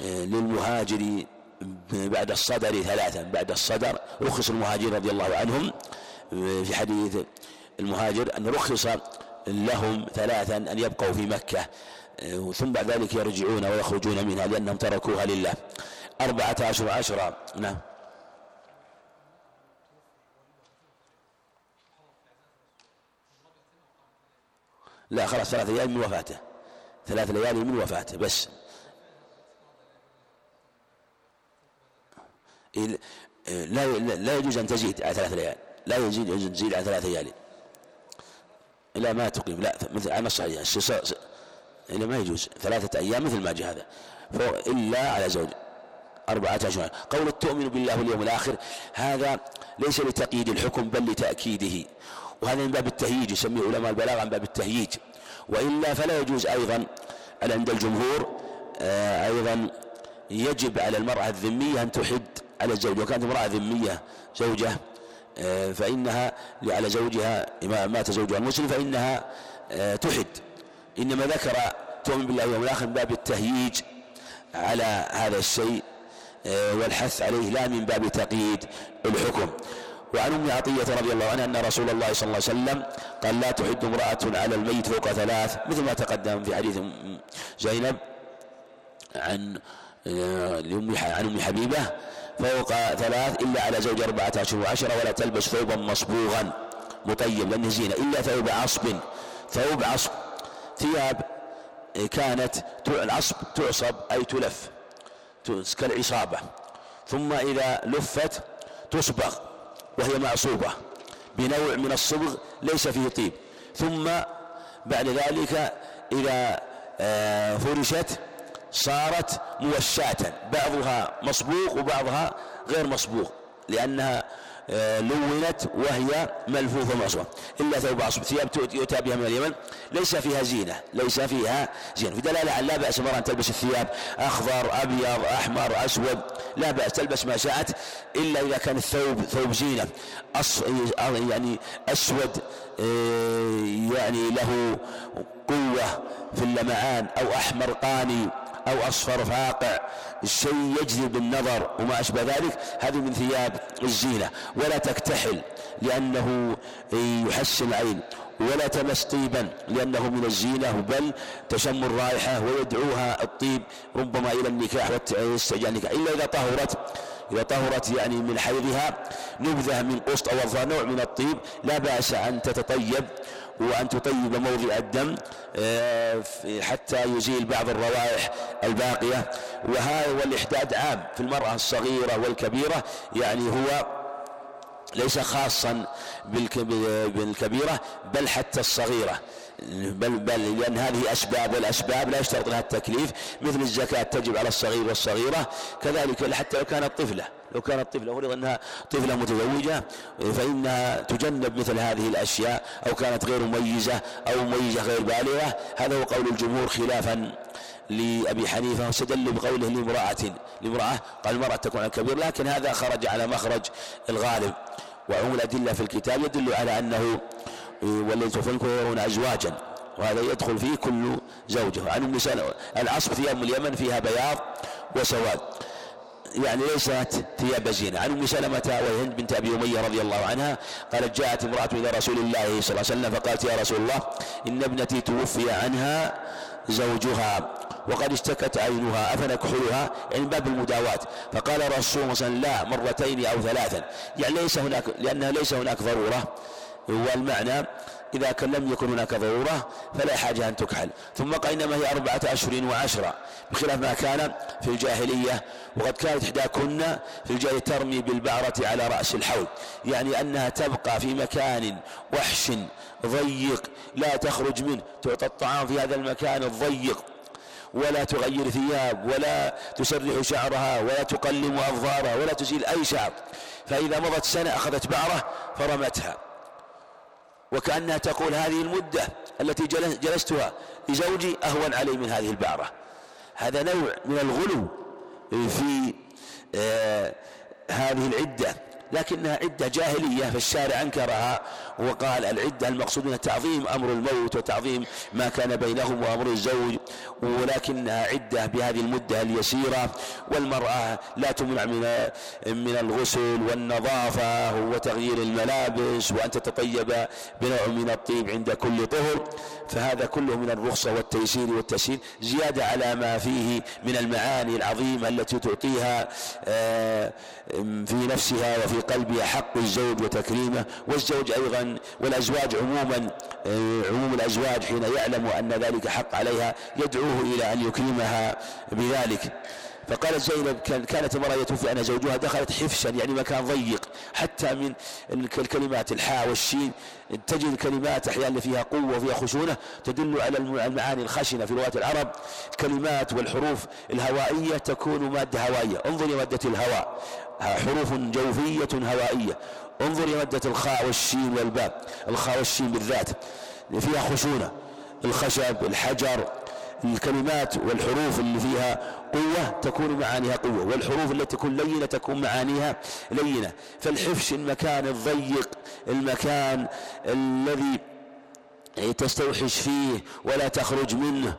للمهاجر بعد الصدر ثلاثا. بعد الصدر رخص المهاجرين رضي الله عنهم. في حديث المهاجر أن رخص لهم ثلاثا أن يبقوا في مكة. ثم بعد ذلك يرجعون ويخرجون منها لأنهم تركوها لله. أربعة أشهر عشرة. نعم. لا خلاص ثلاث ليال من وفاته. ثلاث ليالي من وفاته بس. لا لا يجوز أن تزيد على ثلاث ليال. لا يجوز أن تزيد على ثلاث ليالي إلا ما تقيم. لا مثل على الصحيح إلا ما يجوز. ثلاثة أيام مثل ما جاء هذا. إلا على زوج. أربعة أشهر قول تؤمن بالله واليوم الآخر هذا ليس لتقييد الحكم بل لتأكيده. وهذا من باب التهييج يسميه علماء البلاغة من باب التهييج. وإلا فلا يجوز أيضا عند الجمهور آه، أيضا يجب على المرأة الذمية أن تحد على الزوج. وكانت امرأة ذمية زوجة آه، فإنها على زوجها مات زوجها المسلم فإنها آه، تحد. إنما ذكر تؤمن بالله واليوم الآخر من باب التهييج على هذا الشيء والحث عليه لا من باب تقييد الحكم. وعن أم عطية رضي الله عنها أن رسول الله صلى الله عليه وسلم قال لا تحد امرأة على الميت فوق ثلاث مثل ما تقدم في حديث زينب عن عن أم حبيبة فوق ثلاث إلا على زوج أربعة اشهر وعشره ولا تلبس ثوبا مصبوغا مطيب لأنه زينة إلا ثوب عصب ثوب عصب ثياب كانت العصب تعصب أي تلف كالعصابة ثم إذا لفت تصبغ. وهي معصوبة بنوع من الصبغ ليس فيه طيب. ثم بعد ذلك إذا آه، فرشت صارت موشاة بعضها مصبوغ وبعضها غير مصبوغ لأنها لونت وهي ملفوفة مصبوغة إلا ثوب عصب. ثياب يؤتى بها من اليمن. ليس فيها زينة. ليس فيها زينة. في دلالة على لا بأس مرة أن تلبس الثياب. أخضر أبيض أحمر أسود. لا بأس. تلبس ما شاءت. إلا إذا كان الثوب ثوب زينة. أص يعني أسود آه، يعني له قوة في اللمعان. أو أحمر قاني. أو أصفر فاقع. الشيء يجذب النظر وما أشبه ذلك. هذه من ثياب الزينة. ولا تكتحل لأنه يحسن العين. ولا تمس طيبا لأنه من الزينة بل تشم الرائحة ويدعوها الطيب ربما إلى النكاح واستعجال النكاح. إلا إذا طهرت إذا طهرت يعني من حيضها نبذة من قسط أو نوع من الطيب لا بأس أن تتطيب. وأن تطيب موضع الدم آه، حتى يزيل بعض الروائح الباقية. وهذا والإحداد عام في المرأة الصغيرة والكبيرة يعني هو ليس خاصا بالكبيرة بل حتى الصغيرة. بل, بل لأن هذه أسباب والأسباب لا يشترط لها التكليف مثل الزكاة تجب على الصغير والصغيرة كذلك حتى لو كانت طفلة. لو كانت طفلة فرض أنها طفلة متزوجة فإنها تجنب مثل هذه الأشياء أو كانت غير مميزة أو مميزة غير بالغة هذا هو قول الجمهور خلافا لأبي حنيفة واستدل بقوله لامرأة لامرأة قال المرأة تكون على الكبير لكن هذا خرج على مخرج الغالب. وعموم الأدلة في الكتاب يدل على أنه والذي توفنكم يرون أزواجا وهذا يدخل فيه كل زوجة. عن ام العصب ثياب من اليمن فيها بياض وسواد. يعني ليست ثياب زينة. عن أم سلمة وهند بنت أبي أمية رضي الله عنها قالت جاءت امرأة إلى رسول الله صلى الله عليه وسلم فقالت يا رسول الله إن ابنتي توفي عنها زوجها وقد اشتكت عينها أفنكحلها يعني باب المداواة. فقال الرسول مثلا لا مرتين أو ثلاثا. يعني ليس هناك لأنها ليس هناك ضرورة. والمعنى إذا كان لم يكن هناك ضرورة فلا حاجة أن تكحل. ثم قال إنما هي أربعة أشهر وعشرة. بخلاف ما كان في الجاهلية وقد كانت إحداكن في الجاهلية ترمي بالبعرة على رأس الحوض. يعني أنها تبقى في مكان وحش ضيق لا تخرج منه. تعطى الطعام في هذا المكان الضيق. ولا تغير ثياب ولا تسرح شعرها ولا تقلم أظفارها ولا تزيل أي شعر. فإذا مضت سنة أخذت بعرة فرمتها. وكأنها تقول هذه المدة التي جلستها لزوجي أهون علي من هذه البعرة. هذا نوع من الغلو في آه هذه العدة لكنها عدة جاهلية فالشارع أنكرها وقال العدة المقصود منها تعظيم أمر الموت وتعظيم ما كان بينهم وأمر الزوج ولكنها عدة بهذه المدة اليسيرة والمرأة لا تمنع من من الغسل والنظافة وتغيير الملابس وأن تتطيب بنوع من الطيب عند كل طهر فهذا كله من الرخصة والتيسير والتسهيل زيادة على ما فيه من المعاني العظيمة التي تعطيها آه، في نفسها وفي قلبها حق الزوج وتكريمه والزوج أيضا والأزواج عموما آه، عموم الأزواج حين يعلم أن ذلك حق عليها يدعوه إلى أن يكرمها بذلك. فقالت زينب كانت امرأة يتوفي أن زوجها دخلت حفشا يعني مكان ضيق حتى من الكلمات الحاء والشين. تجد الكلمات أحيانا فيها قوة وفيها خشونة تدل على المعاني الخشنة في لغات العرب. الكلمات والحروف الهوائية تكون مادة هوائية. انظر مادة الهواء. حروف جوفية هوائية. انظر إلى مادة الخاء والشين والباء. الخاء والشين بالذات. فيها خشونة. الخشب الحجر الكلمات والحروف اللي فيها قوة تكون معانيها قوة والحروف التي تكون لينة تكون معانيها لينة. فالحفش المكان الضيق المكان الذي تستوحش فيه ولا تخرج منه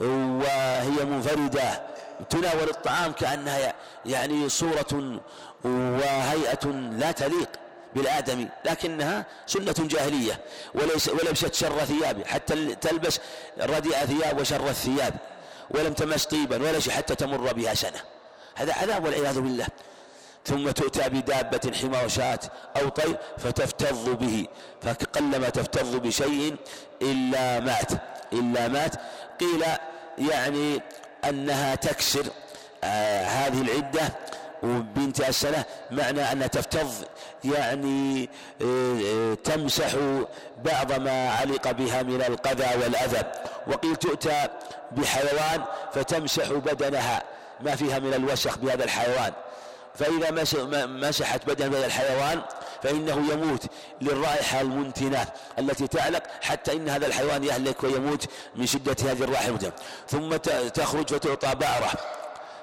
وهي منفردة. تناول الطعام كأنها يعني صورة وهيئة لا تليق. بالآدمي لكنها سنة جاهلية وليس ولبست شر ثياب حتى تلبس رديء ثياب وشر الثياب ولم تمس طيبا ولا شيء حتى تمر بها سنة. هذا عذاب والعياذ بالله. ثم تؤتى بدابة حمى شاة أو طير فتفتض به. فقلما تفتض بشيء إلا مات. إلا مات. قيل يعني أنها تكسر آه هذه العدة وبنت السنة معنى أنها تفتض يعني آه، آه، تمسح بعض ما علق بها من القذى والأذى. وقيل تؤتى بحيوان فتمسح بدنها ما فيها من الوسخ بهذا الحيوان. فإذا مسحت بدن هذا الحيوان فإنه يموت للرائحة المنتنة التي تعلق حتى إن هذا الحيوان يهلك ويموت من شدة هذه الرائحة ثم تخرج فتعطى بعرة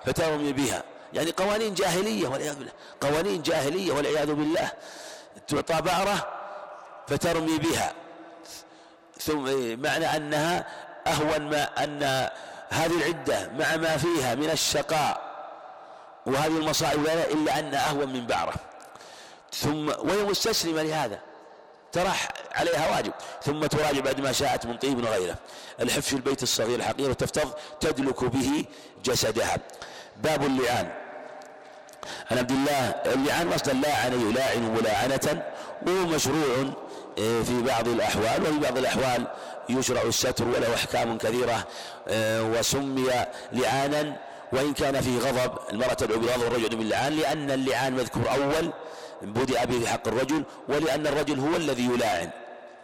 فترمي بها. يعني قوانين جاهلية والعياذ بالله. قوانين جاهلية والعياذ بالله. تعطى بعرة فترمي بها. ثم معنى أنها أهون ما أن هذه العدة مع ما فيها من الشقاء وهذه المصائب إلا أنها أهون من بعرة. ثم وهي مستسلمة لهذا ترى عليها واجب. ثم تراجع بعد ما شاءت من طيب وغيره. الحف في البيت الصغير الحقير وتفتض تدلك به جسدها. باب اللعان. عن عبد الله اللعان مصدر لاعن يلاعن ملاعنة وهو مشروع آه، في بعض الأحوال وفي بعض الأحوال يشرع الستر وله أحكام كثيرة آه، وسمي لعانا وإن كان فيه غضب المرأة تدعو بغضب الرجل باللعان لأن اللعان مذكور أول بدأ به في حق الرجل ولأن الرجل هو الذي يلاعن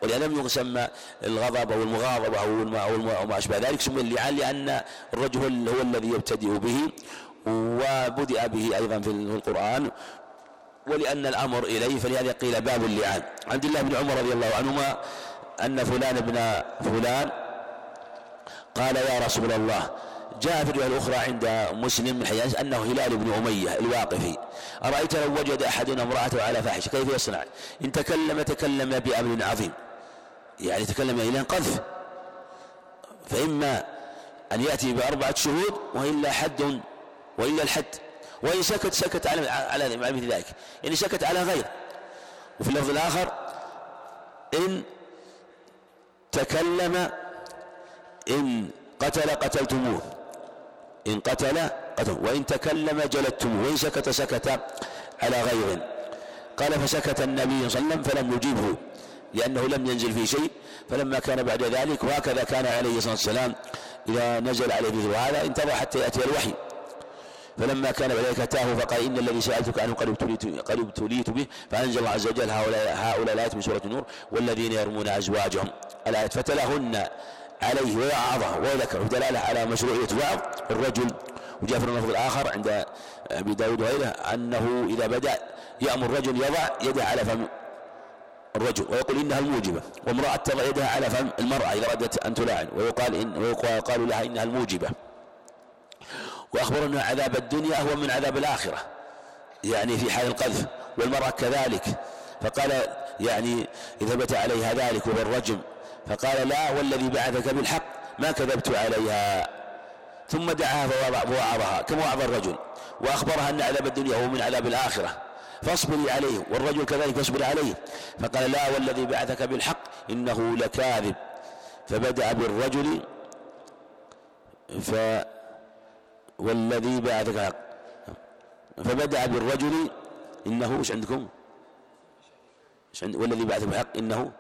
ولأن لم يسمى الغضب أو المغاضبة أو ما أشبه ذلك سمي اللعان لأن الرجل هو الذي يبتدئ به. وبدأ به أيضا في القرآن ولأن الأمر إليه فلهذا قيل باب اللعان. عبد الله بن عمر رضي الله عنهما أن فلان ابن فلان قال يا رسول الله جاء في الرواية الأخرى عند مسلم من حياس أنه هلال بن أمية الواقفي. أرأيت لو وجد أحدنا امرأته على فاحشة كيف يصنع؟ إن تكلم تكلم بأمر عظيم. يعني تكلم إلى قذف فإما أن يأتي بأربعة شهود وإلا حد وإلا الحد. وإن سكت سكت على على مثل ذلك. يعني سكت على غير. وفي اللفظ الآخر إن تكلم إن قتل قتلتموه. إن قتل قتل. وإن تكلم جلدتموه. وإن سكت سكت على غير. قال فسكت النبي صلى الله عليه وسلم فلم يجيبه لأنه لم ينزل في شيء. فلما كان بعد ذلك وهكذا كان عليه الصلاة والسلام إذا نزل عليه هذا انتظر حتى يأتي الوحي. فلما كان ذلك أتاه فقال إن الذي سألتك عنه قد ابتليت قد ابتليت به فأنزل الله عز وجل هؤلاء هؤلاء الآيات من سورة النور والذين يرمون أزواجهم. الآيات فتلاهن عليه ويعظه وذكر دلالة على مشروعية وعظ الرجل. وجاء في اللفظ الآخر عند أبي داود وغيره أنه إذا بدأ يأمر الرجل يضع يده على فم الرجل ويقول إنها الموجبة وامرأة تضع يدها على فم المرأة إذا أردت أن تلاعن ويقال إن ويقال لها إنها الموجبة. وأخبر أن عذاب الدنيا هو من عذاب الآخرة يعني في حال القذف والمرأة كذلك. فقال يعني ثبت عليها ذلك وهو الرجم. فقال لا والذي بعثك بالحق ما كذبت عليها. ثم دعاها فوعظها كما وعظ الرجل وأخبرها أن عذاب الدنيا هو من عذاب الآخرة. فاصبري عليه والرجل كذلك فاصبر عليه. فقال لا والذي بعثك بالحق إنه لكاذب. فبدأ بالرجل ف والذي بعثك بالحق فبدأ بالرجل إنه إيش عندكم؟ إيش عند والذي بعثك بالحق إنه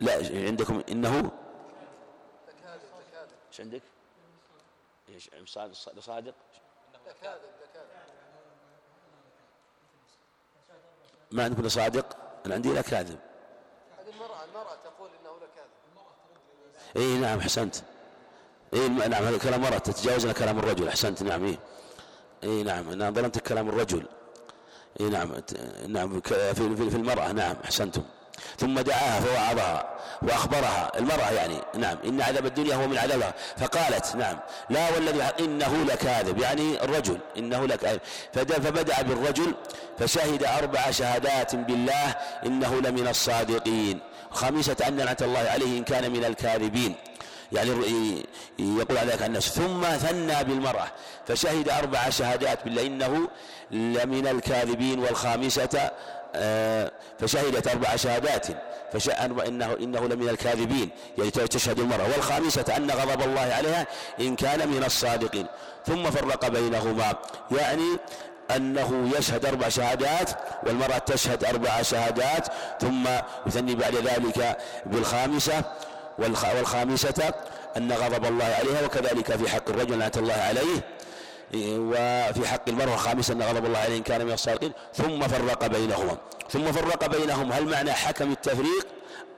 لا عندكم إنه إيش عندك؟ إيش صادق ما عندكم صادق؟ أنا عندي لا كاذب. هذه المرأة المرأة تقول إنه لكاذب إي نعم أحسنت. اي نعم هذا كلام مرأة تتجاوزنا كلام الرجل أحسنت نعم اي اي نعم أنا ظلمت كلام الرجل. اي نعم نعم في في المرأة نعم أحسنتم. ثم دعاها فوعظها وأخبرها المرأة يعني نعم إن عذاب الدنيا هو من عذابها. فقالت نعم لا والذي إنه لكاذب يعني الرجل إنه لكاذب. فبدأ بالرجل فشهد أربع شهادات بالله إنه لمن الصادقين. خامسة أن لعنة الله عليه إن كان من الكاذبين. يعني يقول على ذلك الناس ثم ثنى بالمرأة فشهد أربع شهادات بالله إنه لمن الكاذبين والخامسة آه، فشهدت أربع شهادات إنه, إنه لمن الكاذبين يعني تشهد المرأة. والخامسة أن غضب الله عليها إن كان من الصادقين. ثم فرق بينهما يعني أنه يشهد أربع شهادات والمرأة تشهد أربع شهادات ثم يثني بعد ذلك بالخامسة والخامسة أن غضب الله عليها وكذلك في حق الرجل لعنة الله عليه وفي حق المرأة خامسا أن غضب الله عليه إن كان من الصادقين. ثم فرق بينهما. ثم فرق بينهم هل معنى حكم التفريق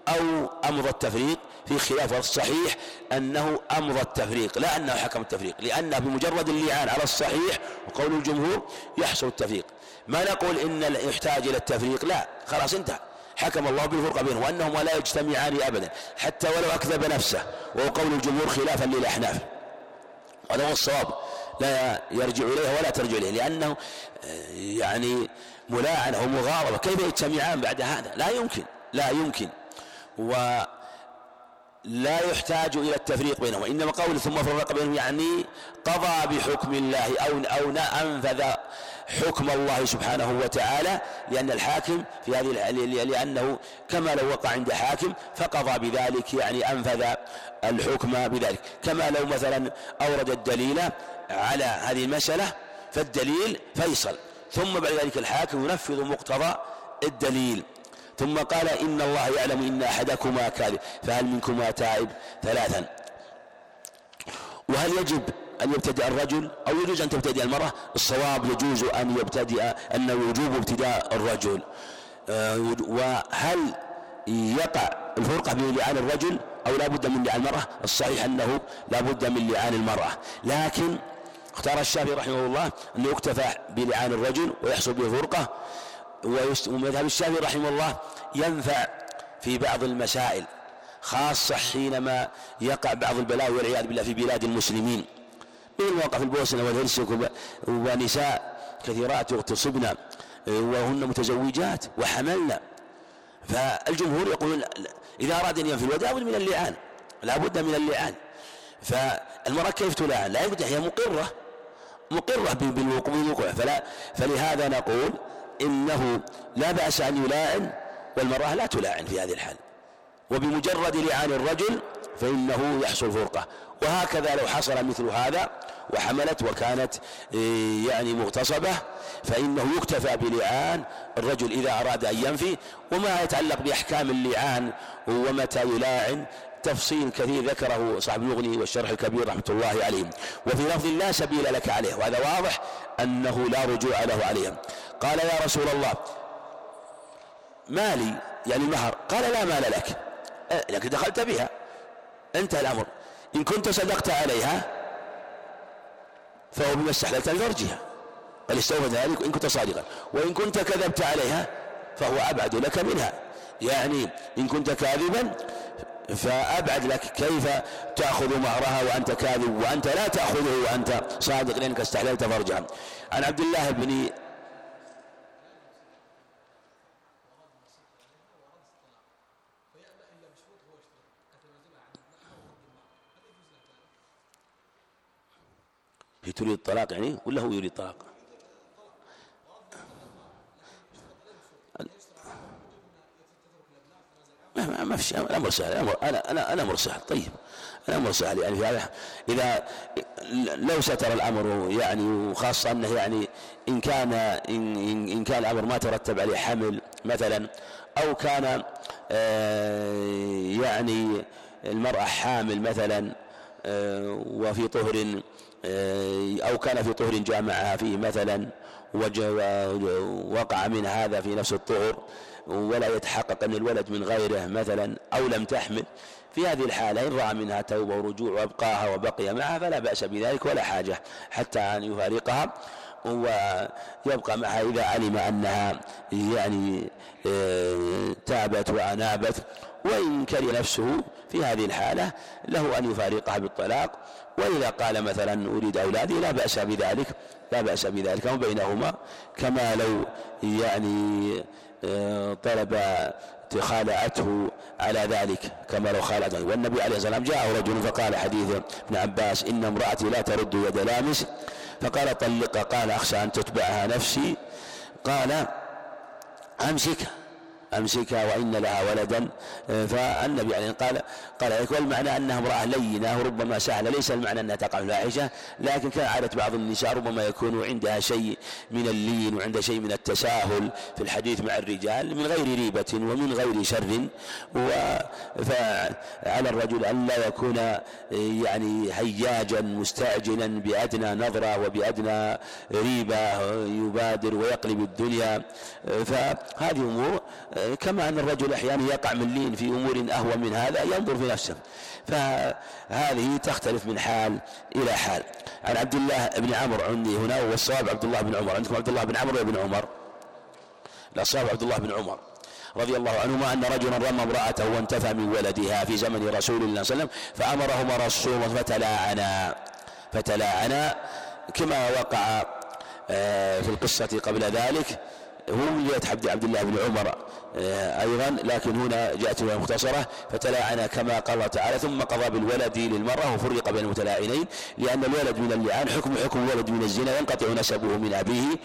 أو أمضى التفريق؟ في خلاف الصحيح أنه أمضى التفريق لا أنه حكم التفريق لأنه بمجرد اللعان على الصحيح وقول الجمهور يحصل التفريق. ما نقول إن يحتاج إلى التفريق؟ لا خلاص انتهى. حكم الله بالفرقة بينهم وأنهما لا يجتمعان أبدا حتى ولو أكذب نفسه وهو قول الجمهور خلافا للأحناف. هذا هو الصواب لا يرجع إليها ولا ترجع إليه لأنه آه، يعني ملاعنة ومغاربة كيف يجتمعان بعد هذا؟ لا يمكن لا يمكن. و لا يحتاج إلى التفريق بينهم إنما قول ثم فرق بينهم يعني قضى بحكم الله أو أو أنفذ حكم الله سبحانه وتعالى لأن الحاكم في هذه لأنه كما لو وقع عند حاكم فقضى بذلك يعني أنفذ الحكم بذلك. كما لو مثلا أورد الدليل على هذه المسألة فالدليل فيصل. ثم بعد ذلك الحاكم ينفذ مقتضى الدليل. ثم قال إن الله يعلم إن أحدكما كاذب فهل منكما تائب ثلاثا؟ وهل يجب أن يبتدئ الرجل أو يجوز أن تبتدئ المرأة؟ الصواب يجوز أن يبتدئ أن وجوب ابتداء الرجل. آه، وهل يقع الفرقة بين لعان الرجل أو لا بد من لعان المرأة؟ الصحيح أنه لا بد من لعان المرأة. لكن اختار الشافعي رحمه الله أنه يكتفى بلعان الرجل ويحصل به فرقة. ومذهب الشافعي رحمه الله ينفع في بعض المسائل خاصة حينما يقع بعض البلاوي والعياذ بالله في بلاد المسلمين. من المواقف البوسنة والهرسك ونساء كثيرات يغتصبن وهن متزوجات وحملن. فالجمهور يقولون إذا أراد أن ينفي لابد من اللعان لا بد من اللعان. فالمرأة كيف تلعن؟ لا يبدأ هي مقرة مقرة بالوقوع فلا فلهذا نقول إنه لا بأس أن يلاعن والمرأة لا تلاعن في هذه الحال. وبمجرد لعان الرجل فإنه يحصل فرقة. وهكذا لو حصل مثل هذا وحملت وكانت إيه، يعني مغتصبة فإنه يكتفى بلعان الرجل إذا أراد أن ينفي وما يتعلق بأحكام اللعان ومتى يلاعن. تفصيل كثير ذكره صاحب المغني والشرح الكبير رحمة الله عليهم وفي لفظ لا سبيل لك عليه وهذا واضح أنه لا رجوع له عليهم قال يا رسول الله مالي يعني المهر قال لا مال لك. أه، لكن دخلت بها. انتهى الأمر. إن كنت صدقت عليها فهو بما استحللت لفرجها بل استوفى ذلك إن كنت صادقا. وإن كنت كذبت عليها فهو أبعد لك منها. يعني إن كنت كاذبا فأبعد لك. كيف تأخذ مهرها وأنت كاذب وأنت لا تأخذه وأنت صادق لأنك استحللت فرجها. عن عبد الله بن هي تريد الطلاق يعني ولا هو يريد الطلاق ما في شيء. الأمر سهل. الامر أنا أنا الأمر سهل. طيب. الأمر سهل. يعني في هذا إذا لو ستر الأمر يعني وخاصة أنه يعني إن كان ان إن كان الأمر ما ترتب عليه حمل مثلا أو كان آه، يعني المرأة حامل مثلا آه، وفي طهر أو كان في طهر جامعها فيه مثلا وقع من هذا في نفس الطهر ولا يتحقق أن الولد من غيره مثلا أو لم تحمل. في هذه الحالة إن رأى منها توبة ورجوع وأبقاها وبقي معها فلا بأس بذلك ولا حاجة حتى أن يفارقها ويبقى معها إذا علم أنها يعني آه، تابت وأنابت. وإن كره نفسه في هذه الحالة له أن يفارقها بالطلاق وإذا قال مثلا أريد أولادي لا بأس بذلك لا بأس بذلك. وبينهما كما لو يعني آه، طلب خالعته على ذلك كما لو خالعته. والنبي عليه الصلاة والسلام جاء رجل فقال حديث ابن عباس إن امرأتي لا ترد يد لامس. فقال طلقها قال أخشى أن تتبعها نفسي. قال أمسكها أمسكها وإن لها ولدا. فالنبي عليه قال قال ذلك والمعنى أنها امرأة لينة وربما سهلة ليس المعنى أنها تقع فاحشة لكن كان بعض النساء ربما يكون عندها شيء من اللين وعندها شيء من التساهل في الحديث مع الرجال من غير ريبة ومن غير شر. فعلى الرجل أن لا يكون يعني هياجا مستعجلا بأدنى نظرة وبأدنى ريبة يبادر ويقلب الدنيا. فهذه أمور كما أن الرجل أحيانا يقع من لين في أمور أهوى من هذا ينظر في نفسه. فهذه تختلف من حال إلى حال. عن عبد الله بن عمرو عندي هنا والصواب عبد الله بن عمر. عندكم عبد الله بن عمرو وابن عمر؟ الصواب عبد الله بن عمر. رضي الله عنهما أن رجلا رمى امرأته وانتفى من ولدها في زمن رسول الله صلى الله عليه وسلم فأمرهما رسول فتلاعنا. فتلاعنا كما وقع آه، في القصة قبل ذلك. هو من جهة عبد الله بن عمر آه، أيضا. لكن هنا جاءت مختصرة فتلاعن كما قال تعالى ثم قضى بالولد للمرأة وفرق بين المتلاعنين لأن الولد من اللعان حكم حكم الولد من الزنا ينقطع نسبه من أبيه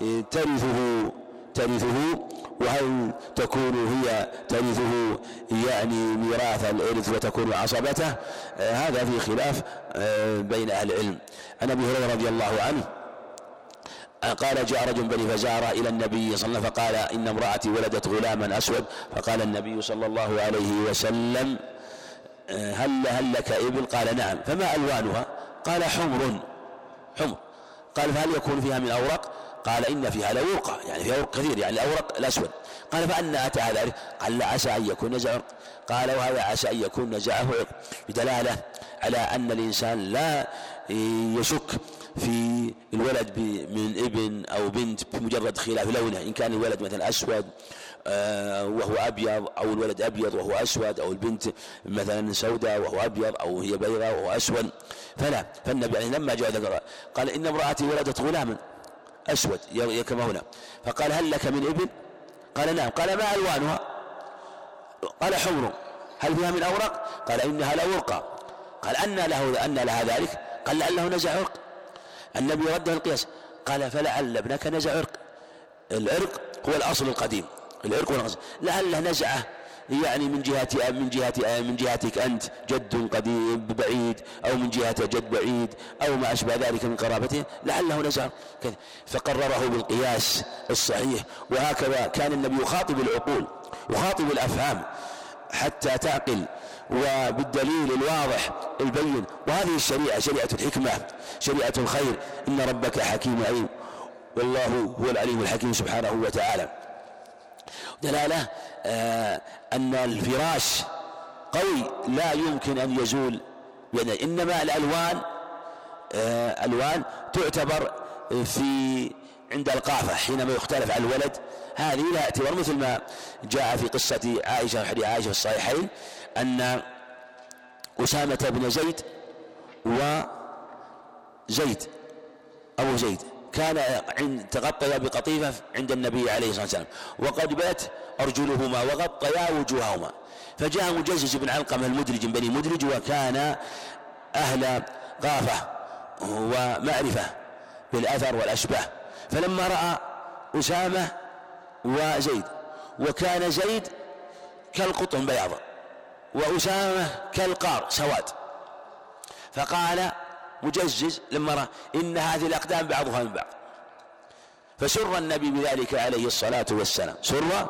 وترثه ترثه. وهل تكون هي ترثه يعني ميراث الإرث وتكون عصبته؟ آه، هذا في خلاف آه، بين أهل العلم. عن أبي هريرة رضي الله عنه قال جاء رجل بني فزارة إلى النبي صلى الله عليه وسلم فقال إن امرأتي ولدت غلاما أسود. فقال النبي صلى الله عليه وسلم هل هل لك إبل؟ قال نعم. فما ألوانها؟ قال حمر. حمر. قال فهل يكون فيها من أورق؟ قال إن فيها لورقة. يعني فيها أورق كثير. يعني الأورق الأسود. قال فأنا أتى ذلك. قال عسى أن يكون نزع قال وهذا عسى أن يكون نزعه بدلالة على أن الإنسان لا يشك في الولد من ابن أو بنت بمجرد خلاف لونه إن كان الولد مثلا أسود آه، وهو أبيض أو الولد أبيض وهو أسود أو البنت مثلا سوداء وهو أبيض أو هي بيضاء وهو أسود. فلا فالنبي عليه لما جاء ذكر قال إن امرأتي ولدت غلاما أسود كما هنا. فقال هل لك من ابن؟ قال نعم. قال ما ألوانها؟ قال حمر. هل فيها من أورق؟ قال إنها لورقة قال أن له أن لها ذلك. قال لعله نزع عرق. النبي رد القياس قال فلعل ابنك نزع عرق. العرق هو الأصل القديم العرق هو الأصل. لعله نزعه يعني من جهة من جهة من جهتك أنت جد قديم بعيد أو من جهة جد بعيد أو ما أشبه ذلك من قرابته لعله نزع فقرره بالقياس الصحيح. وهكذا كان النبي يخاطب العقول يخاطب الأفهام. حتى تعقل وبالدليل الواضح البين. وهذه الشريعة شريعة الحكمة شريعة الخير. إن ربك حكيم عليم. والله هو العليم الحكيم سبحانه وتعالى. دلالة آه أن الفراش قوي لا يمكن أن يزول يعني إنما الألوان آه ألوان تعتبر في عند القافة حينما يختلف عن الولد هذه لا اعتبار مثل ما جاء في قصة عائشة وحديث عائشة في الصحيحين أن أسامة بن زيد وزيد أبو زيد كان عند تغطيا بقطيفة عند النبي عليه الصلاة والسلام وقد بات أرجلهما وغطيا وجوههما فجاء مجزز بن علقمة المدرج بني مدرج وكان أهل غافة ومعرفة بالأثر والأشباه فلما رأى أسامة وزيد وكان زيد كالقطن بياضا وأسامة كالقار سواد. فقال مجزز لما رأى إن هذه الأقدام بعضها من بعض. فسر النبي بذلك عليه الصلاة والسلام. سر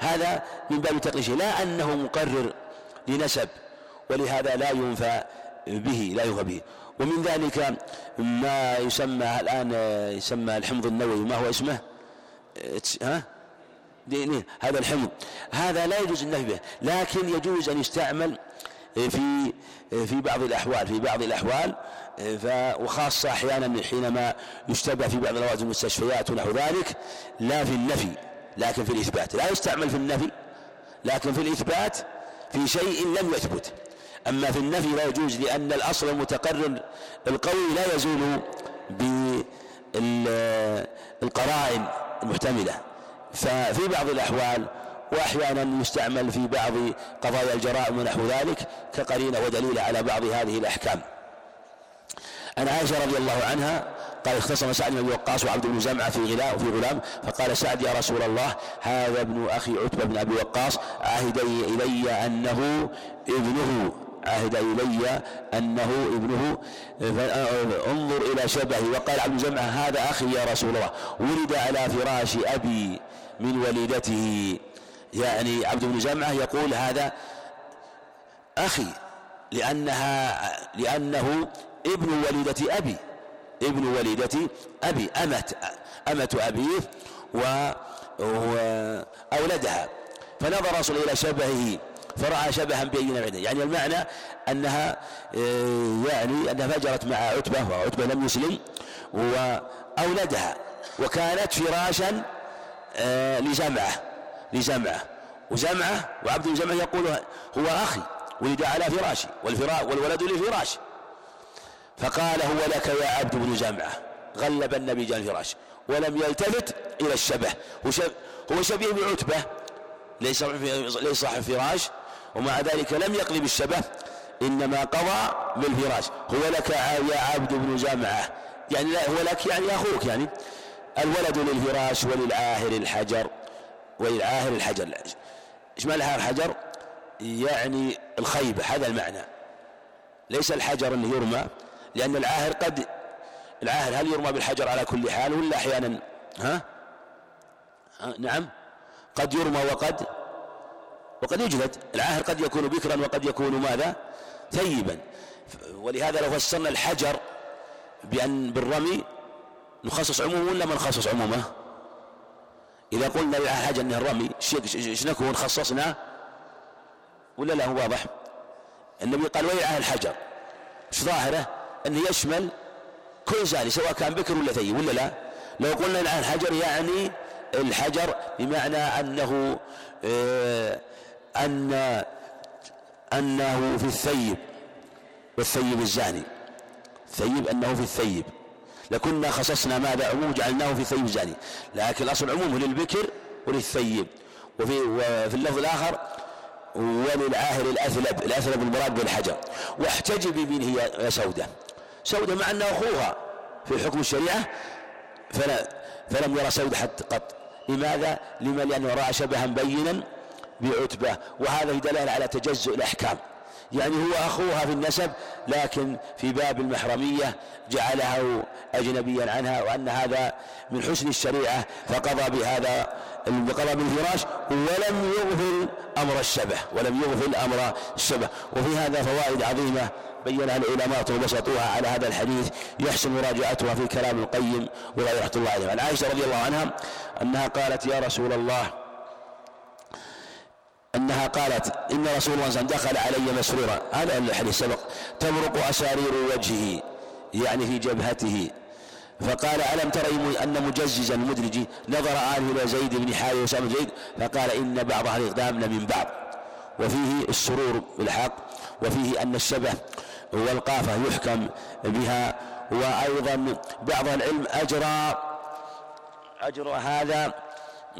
هذا من باب تقريشه لا أنه مقرر لنسب ولهذا لا ينفى به لا ينفى به. ومن ذلك ما يسمى الآن يسمى الحمض النووي ما هو اسمه؟ ها؟ هذا الحمض هذا لا يجوز النفي به. لكن يجوز أن يستعمل في في بعض الأحوال في بعض الأحوال وخاصة أحيانا حينما يشتبه في بعض الأوقات المستشفيات ونحو ذلك لا في النفي لكن في الإثبات. لا يستعمل في النفي لكن في الإثبات في شيء لم يثبت. أما في النفي لا يجوز لأن الأصل المتقرر القوي لا يزول بالقرائن المحتملة. ففي بعض الأحوال وأحيانا يستعمل في بعض قضايا الجرائم ونحو ذلك كقرينة ودليل على بعض هذه الأحكام. عن عائشة رضي الله عنها قال اختصم سعد بن ابي وقاص وعبد بن زمعة في غلام في غلام فقال سعد يا رسول الله هذا ابن أخي عتبة بن أبي وقاص عهد إلي أنه ابنه عهد إلي أنه ابنه انظر إلى شبهه وقال عبد زمعة هذا أخي يا رسول الله ولد على فراش أبي من وليدته يعني عبد بن زمعة يقول هذا أخي لأنها لأنه ابن وليدة أبي ابن وليدة أبي أمت أمة أبيه وأولدها فنظر رسول إلى شبهه فرأى شبها بينا عنده يعني المعنى أنها آه، يعني أنها فجرت مع عتبة وعتبة لم يسلم وأولدها وكانت فراشا آه، لزمعة لزمعة وزمعة وعبد بن زمعة يقول هو أخي ولد على فراشي والفراش والولد لفراش. فقال هو لك يا عبد بن زمعة غلب النبي جاء الفراش. ولم يلتفت إلى الشبه. هو شبيه بعتبة. ليس ليس صاحب فراش. ومع ذلك لم يقلب الشبه إنما قضى بالفراش. هو لك يا عبد بن جامعة. يعني هو لك يعني أخوك يعني. الولد للفراش وللعاهر الحجر وللعاهر الحجر. إيش معنى العاهر الحجر؟ يعني الخيبة هذا المعنى. ليس الحجر اللي يرمى لأن العاهر قد العاهر هل يرمى بالحجر على كل حال ولا أحيانا؟ ها, ها؟ نعم. قد يرمى وقد وقد يجلد. العاهر قد يكون بكرا وقد يكون ماذا؟ ثيبا. ولهذا لو فسرنا الحجر بأن بالرمي نخصص عمومه ولا ما نخصص عمومه إذا قلنا للحجر أنه الرمي إيش نكون خصصنا ولا لا هو واضح. النبي قال ويعه الحجر إيش ظاهره؟ أنه يشمل كل زاني سواء كان بكر ولا ثيب ولا لا؟ لو قلنا الآن الحجر يعني الحجر بمعنى أنه آه أن أنه في الثيب والثيب الزاني. الثيب أنه في الثيب. لكنا خصصنا ماذا؟ عموم جعلناه في الثيب الزاني لكن الأصل عموم للبكر وللثيب. وفي, وفي اللفظ الآخر وللعاهر الأثلب. الأثلب المراد بالحجر. واحتجبي منه يا سودة. سودة مع أنه أخوها في حكم الشريعة فلا فلم يرى سودة حتى قط. لماذا؟ لما لأنه رأى شبها بينا بعتبة. وهذا دلالة على تجزؤ الأحكام. يعني هو أخوها في النسب لكن في باب المحرمية جعله أجنبيا عنها وأن هذا من حسن الشريعة فقضى بهذا قضى بالفراش ولم يغفل أمر الشبه ولم يغفل أمر الشبه. وفي هذا فوائد عظيمة بينها العلماء وبسطوها على هذا الحديث يحسن مراجعتها في كلام القيم ولا رحمة الله عليه عن عائشة رضي الله عنها أنها قالت يا رسول الله أنها قالت إن رسول الله صلى الله عليه وسلم دخل علي مسرورا. هذا الحديث سبق. تبرق أسارير وجهه يعني في جبهته. فقال ألم ترى أن مجززا المدرج نظر آله إلى زيد بن حارث وسام زيد فقال إن بعض أهل الإقدام لمن بعض. وفيه السرور بالحق وفيه أن الشبه والقافة يحكم بها. وأيضا بعض العلم أجرى أجرى هذا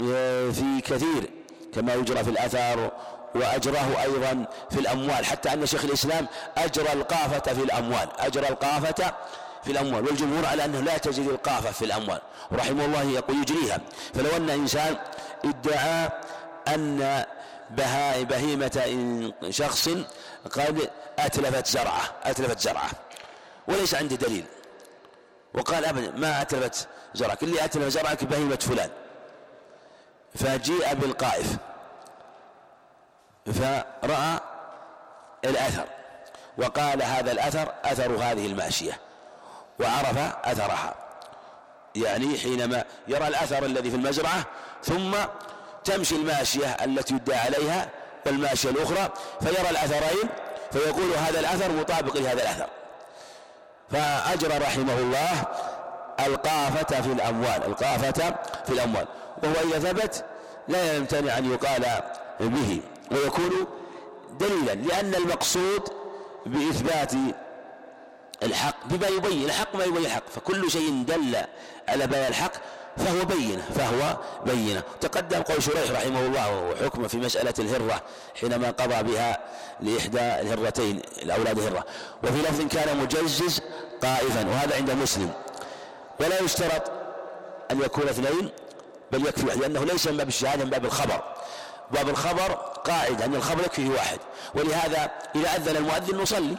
آه، في كثير. كما يجرى في الأثر وأجراه أيضا في الأموال. حتى أن شيخ الإسلام أجرى القافة في الأموال. أجرى القافة في الأموال. والجمهور على أنه لا تجري القافة في الأموال. رحمه الله يقول يجريها. فلو أن إنسان ادعى أن بهيمة شخص قد أتلفت زرعه. أتلفت زرعه. وليس عنده دليل. وقال أبدا ما أتلفت زرعك. اللي أتلف زرعك بهيمة فلان. فجيء بالقائف فرأى الأثر وقال هذا الأثر أثر هذه الماشية وعرف أثرها يعني حينما يرى الأثر الذي في المزرعة ثم تمشي الماشية التي يدعى عليها والماشية الأخرى فيرى الأثرين فيقول هذا الأثر مطابق لهذا الأثر فأجرى رحمه الله القافة في الأموال القافة في الأموال. وهو إذا ثبت لا يمتنع أن يقال به ويكون دليلا لأن المقصود بإثبات الحق بما يبين الحق ما يبين الحق. فكل شيء دل على بيان الحق فهو بينة فهو بينة. تقدم قول شريح رحمه الله وحكمه في مسألة الهرة حينما قضى بها لإحدى الهرتين الأولاد هرة. وفي لفظ كان مجزز قائفا وهذا عند مسلم. ولا يشترط أن يكون اثنين بل يكفي لأنه ليس من باب الشهادة من باب الخبر. باب الخبر قاعدة أن الخبر يكفيه واحد. ولهذا إذا أذن المؤذن نصلي.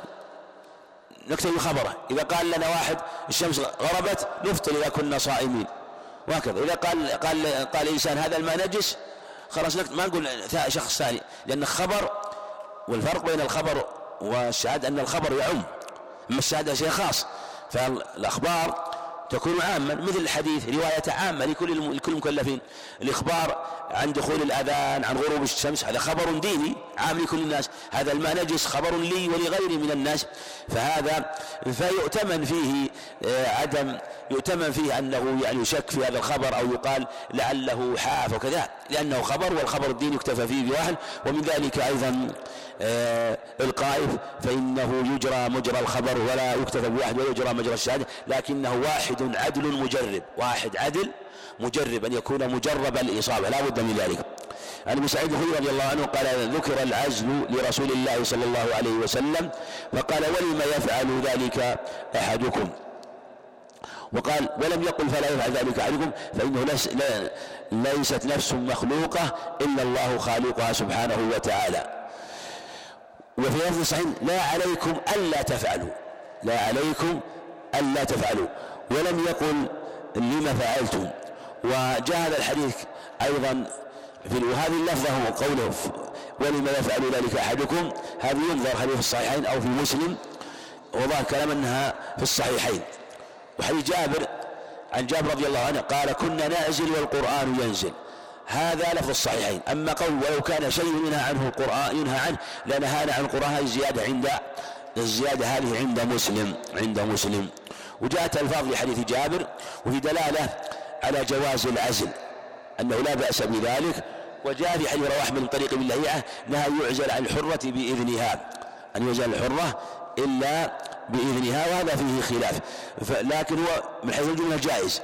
نكتب خبره إذا قال لنا واحد الشمس غربت نفطر إذا كنا صائمين. وهكذا. إذا قال قال قال إنسان هذا الماء نجس خلاص ما نقول شخص ثاني. لأن الخبر والفرق بين الخبر والشهادة أن الخبر يعم. أما الشهادة شيء خاص. فالأخبار تكون عامة مثل الحديث رواية عامة لكل لكل المكلفين. الإخبار عن دخول الأذان عن غروب الشمس هذا خبر ديني عام لكل الناس. هذا الماء نجس خبر لي ولغيري من الناس. فهذا فيؤتمن فيه آه، عدم يؤتمن فيه أنه يعني يشك في هذا الخبر أو يقال لعله حاف وكذا. لأنه خبر والخبر الديني يكتفى فيه بواحد. ومن ذلك أيضا القائف فإنه يجرى مجرى الخبر ولا يكتفى بواحد ويجرى مجرى الشهادة لكنه واحد عدل مجرب واحد عدل مجرب أن يكون مجرب الإصابة لا بد من ذلك. عن أبي سعيد الخدري رضي الله عنه قال ذكر العزل لرسول الله صلى الله عليه وسلم فقال ولم يفعل ذلك أحدكم؟ وقال ولم يقل فلا يفعل ذلك أحدكم فإنه ليس ليست نفس مخلوقة إلا الله خالقها سبحانه وتعالى. وفي لفظ صحيح لا عليكم ألا تفعلوا. لا عليكم ألا تفعلوا. ولم يقل لما فعلتم. وجاء هذا الحديث أيضا في وهذه اللفظة هو قوله ولما يفعل ذلك أحدكم. هذه ينظر هل في الصحيحين أو في مسلم. وظاهر كلام أنها في الصحيحين. وحديث جابر عن جابر رضي الله عنه قال كنا نعزل والقرآن ينزل. هذا لفظ الصحيحين. أما قول ولو كان شيء ينهى عنه القرآن ينهى عنه لنهانا عن القرآن هذه الزيادة عند الزيادة هذه عند مسلم عند مسلم. وجاءت ألفاظ لحديث جابر وفي دلالة على جواز العزل أنه لا بأس بذلك. وجاء في حديث رواه من طريق ابن لهيعة نهى يعزل عن الحرة بإذنها. أن يعزل الحرة إلا بإذنها وهذا فيه خلاف. لكن هو من حيث الجملة جائز.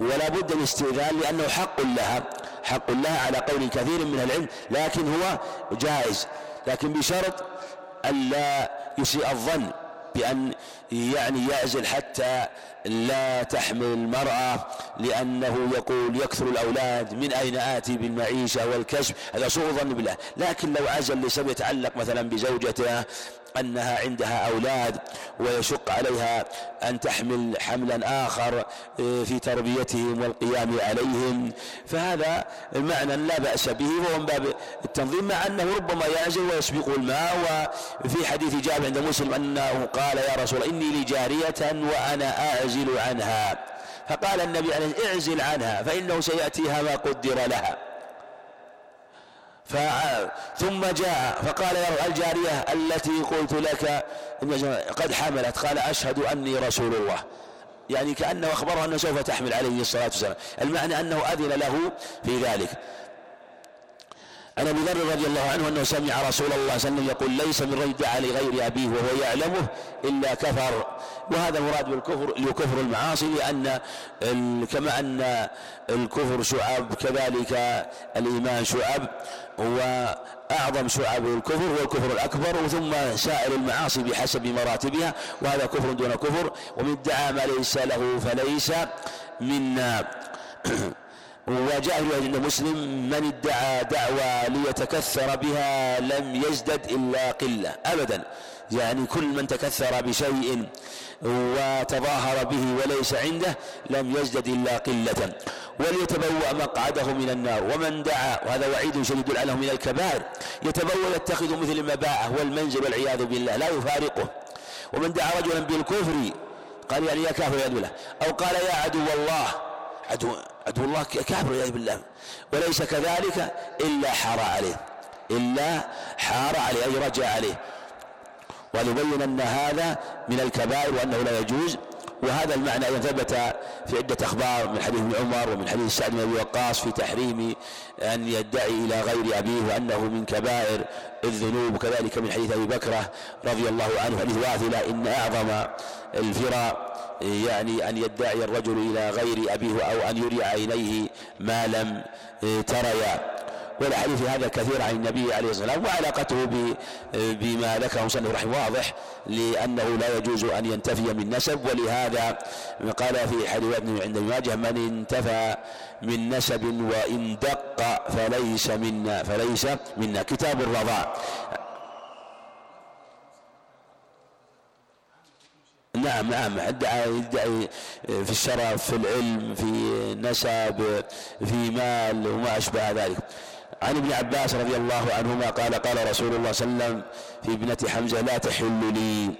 ولا بد من استئذان لأنه حق لها حق لها على قول كثير من العلم لكن هو جائز. لكن بشرط ألا يسيء الظن بأن يعني يعزل حتى لا تحمل المرأة لأنه يقول يكثر الأولاد من أين آتي بالمعيشة والكسب هذا سوء ظن بالله. لكن لو عزل لسبب يتعلق مثلا بزوجته أنها عندها أولاد ويشق عليها أن تحمل حملا آخر آه، في تربيتهم والقيام عليهم. فهذا معنى لا بأس به وهو من باب التنظيم مع أنه ربما يعزل ويسبقه الماء. وفي حديث جابر عند مسلم أنه قال يا رسول إني لجارية وأنا أعزل عنها. فقال النبي عليه اعزل عنها فإنه سيأتيها ما قدر لها. ثم جاء فقال يا الجارية التي قلت لك قد حملت قال أشهد أني رسول الله. يعني كأنه أخبره أنه سوف تحمل عليه الصلاة والسلام. المعنى أنه أذن له في ذلك. عن أبي ذر رضي الله عنه أنه سمع رسول الله صلى الله عليه وسلم يقول ليس من رجل دعا لغير أبيه وهو يعلمه إلا كفر. وهذا المراد بالكفر لكفر المعاصي لأن كما أن الكفر شعب كذلك الإيمان شعب وأعظم شعب الكفر هو الكفر الأكبر ثم سائر المعاصي بحسب مراتبها وهذا كفر دون كفر ومن ادعى ما ليس له فليس منا. في عند مسلم من ادعى دعوى ليتكثر بها لم يزدد إلا قلة. أبدا. يعني كل من تكثر بشيء وتظاهر به وليس عنده لم يزدد إلا قلة. وليتبوأ مقعده من النار. ومن دعا وهذا وعيد شديد له من الكبائر يتبوأ يتخذ مثل المباعة والمنزل والعياذ بالله لا يفارقه. ومن دعا رجلا بالكفر قال يعني يا كافر يا بالله أو قال يا عدو الله عدو عدو الله كافر والعياذ بالله. وليس كذلك إلا حار عليه. إلا حار عليه أي رجع عليه. وليبين أن هذا من الكبائر وأنه لا يجوز وهذا المعنى أيضا ثبت في عدة أخبار من حديث ابن عمر ومن حديث سعد بن أبي وقاص في تحريم أن يدعي إلى غير أبيه وأنه من كبائر الذنوب وكذلك من حديث أبي بكرة رضي الله عنه حديث واثلة إن أعظم الفرى يعني أن يدعي الرجل إلى غير أبيه أو أن يري عينيه ما لم تريا. والحديث هذا كثير عن النبي عليه الصلاة والسلام وعلاقته بما ذكره مصنف رحمه واضح لأنه لا يجوز أن ينتفي من نسب ولهذا قال في حديث ابن عند ماجه من انتفى من نسب وإن دق فليس منا فليس منا. كتاب الرضاع نعم نعم. ادعى في الشرف في العلم في نسب في مال وما أشبه ذلك. عن ابن عباس رضي الله عنهما قال قال رسول الله صلى الله عليه وسلم في ابنة حمزة لا تحل لي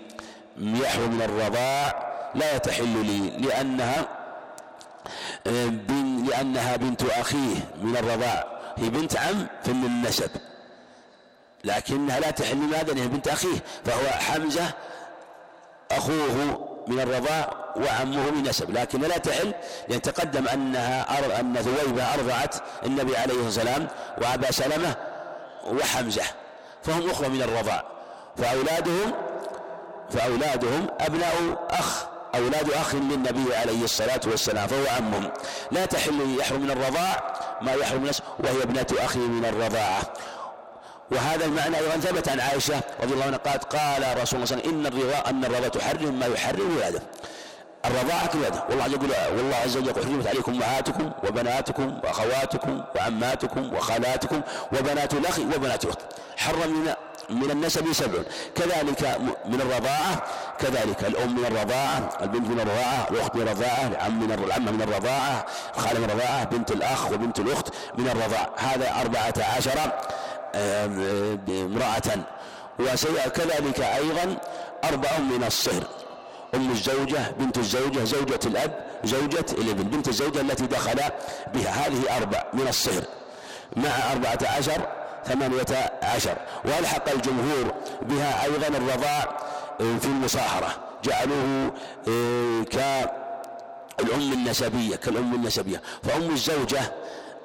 يحرم من الرضاع لا تحل لي لأنها بن لأنها بنت أخيه من الرضاع هي بنت عم في النسب لكنها لا تحل لماذا لأنها بنت أخيه فهو حمزة أخوه من الرضاع وعمه من نسب لكن لا تحل لأن تقدم أنها أر... أن ثويبة أرضعت النبي عليه والسلام وأبا سلمة وحمزة فهم أخوة من الرضاع فأولادهم فأولادهم أبناء أخ أولاد أخ للنبي عليه الصلاة والسلام فهو عمهم. لا تحل يحرم من الرضاع ما يحرم من وهي ابنة أخي من الرضاعة. وهذا المعنى أيضا ثبت عن عائشة رضي الله عنها قالت قال رسول الله صلى الله عليه وسلم إن الرضا أن الرضا تحرم ما يحرم ولاده الرضاعة كذا والله عز وجل والله عز وجل حرمت عليكم أمهاتكم وبناتكم وأخواتكم وعماتكم وخالاتكم وبنات الأخ وبنات الأخت. حرم من من النسب سبع. كذلك من الرضاعة كذلك الأم من الرضاعة البنت من الرضاعة الأخت من الرضاعة العم من العمة من الرضاعة الخالة من الرضاعة بنت الأخ وبنت الأخت من الرضاعة هذا أربعة عشر امرأة. وكذلك أيضا أربع من الصهر. أم الزوجة بنت الزوجة زوجة الأب زوجة الابن بنت الزوجة التي دخل بها هذه أربع من الصهر. مع أربعة عشر ثمانية عشر. وألحق الجمهور بها أيضا الرضاع في المصاهرة جعلوه كالأم النسبية كالأم النسبية. فأم الزوجة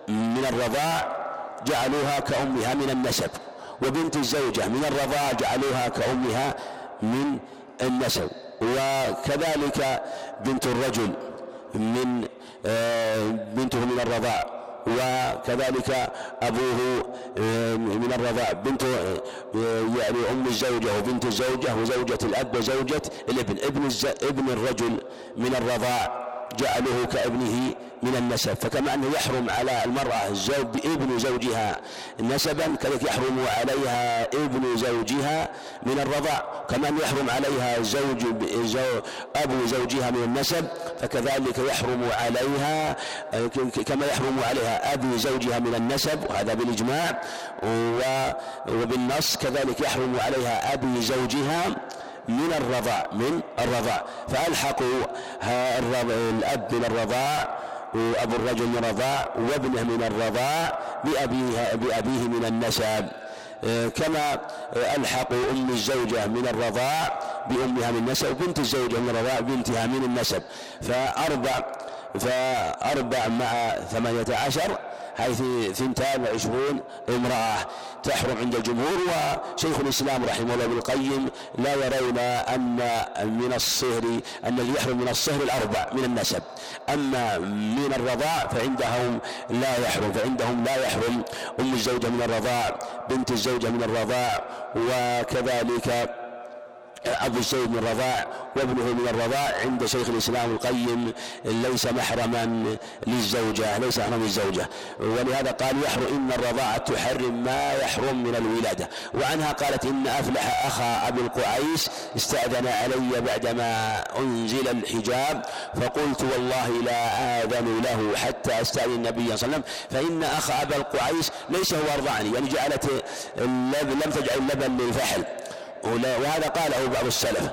من الرضاع جعلوها كأمها من النسب وبنت الزوجة من الرضاع جعلوها كأمها من النسب. وكذلك بنت الرجل من آه، بنته من الرضاع. وكذلك أبوه آه، من الرضاع. بنت آه، يعني أم الزوجة وبنت الزوجة وزوجة الأب وزوجة الابن. ابن ابن الرجل من الرضاع. جعله كابنه من النسب فكما أنه يحرم على المرأة زوج ابن زوجها نسبا كذلك يحرم عليها ابن زوجها من الرضاع. كما أنه يحرم عليها زوج زو أبو زوجها من النسب فكذلك يحرم عليها كما يحرم عليها أبي زوجها من النسب وهذا بالإجماع وبالنص كذلك يحرم عليها أبي زوجها من الرضاع من الرضاع. فألحقوا الأب من الرضاع وأبو الرجل من الرضاع وابنه من الرضاع بأبيه, بأبيه من النسب. كما ألحقوا أم الزوجة من الرضاع بأمها من نسب بنت الزوجة من الرضاع بنتها من النسب. فأربع فأربع مع ثمانية عشر حيث ثنتان وعشرون امرأة تحرم عند الجمهور وشيخ الإسلام رحمه الله ابن القيم لا يرون أن من الصهر أن اللي يحرم من الصهر الأربع من النسب. أما من الرضاع فعندهم لا يحرم فعندهم لا يحرم أم الزوجة من الرضاع بنت الزوجة من الرضاع وكذلك أبو الزوج من الرضاع وابنه من الرضاع عند شيخ الإسلام القيم ليس محرما للزوجة ليس محرما للزوجة. ولهذا قال يحرم إن الرضاعة تحرم ما يحرم من الولادة. وعنها قالت إن أفلح أخا أبي القعيس استأذن علي بعدما أنزل الحجاب فقلت والله لا آذن له حتى أستأذن النبي صلى الله عليه وسلم فإن أخ أبا القعيس ليس هو أرضعني. يعني جعلت لم تجعل اللبن للفحل. وهذا قاله بعض السلف.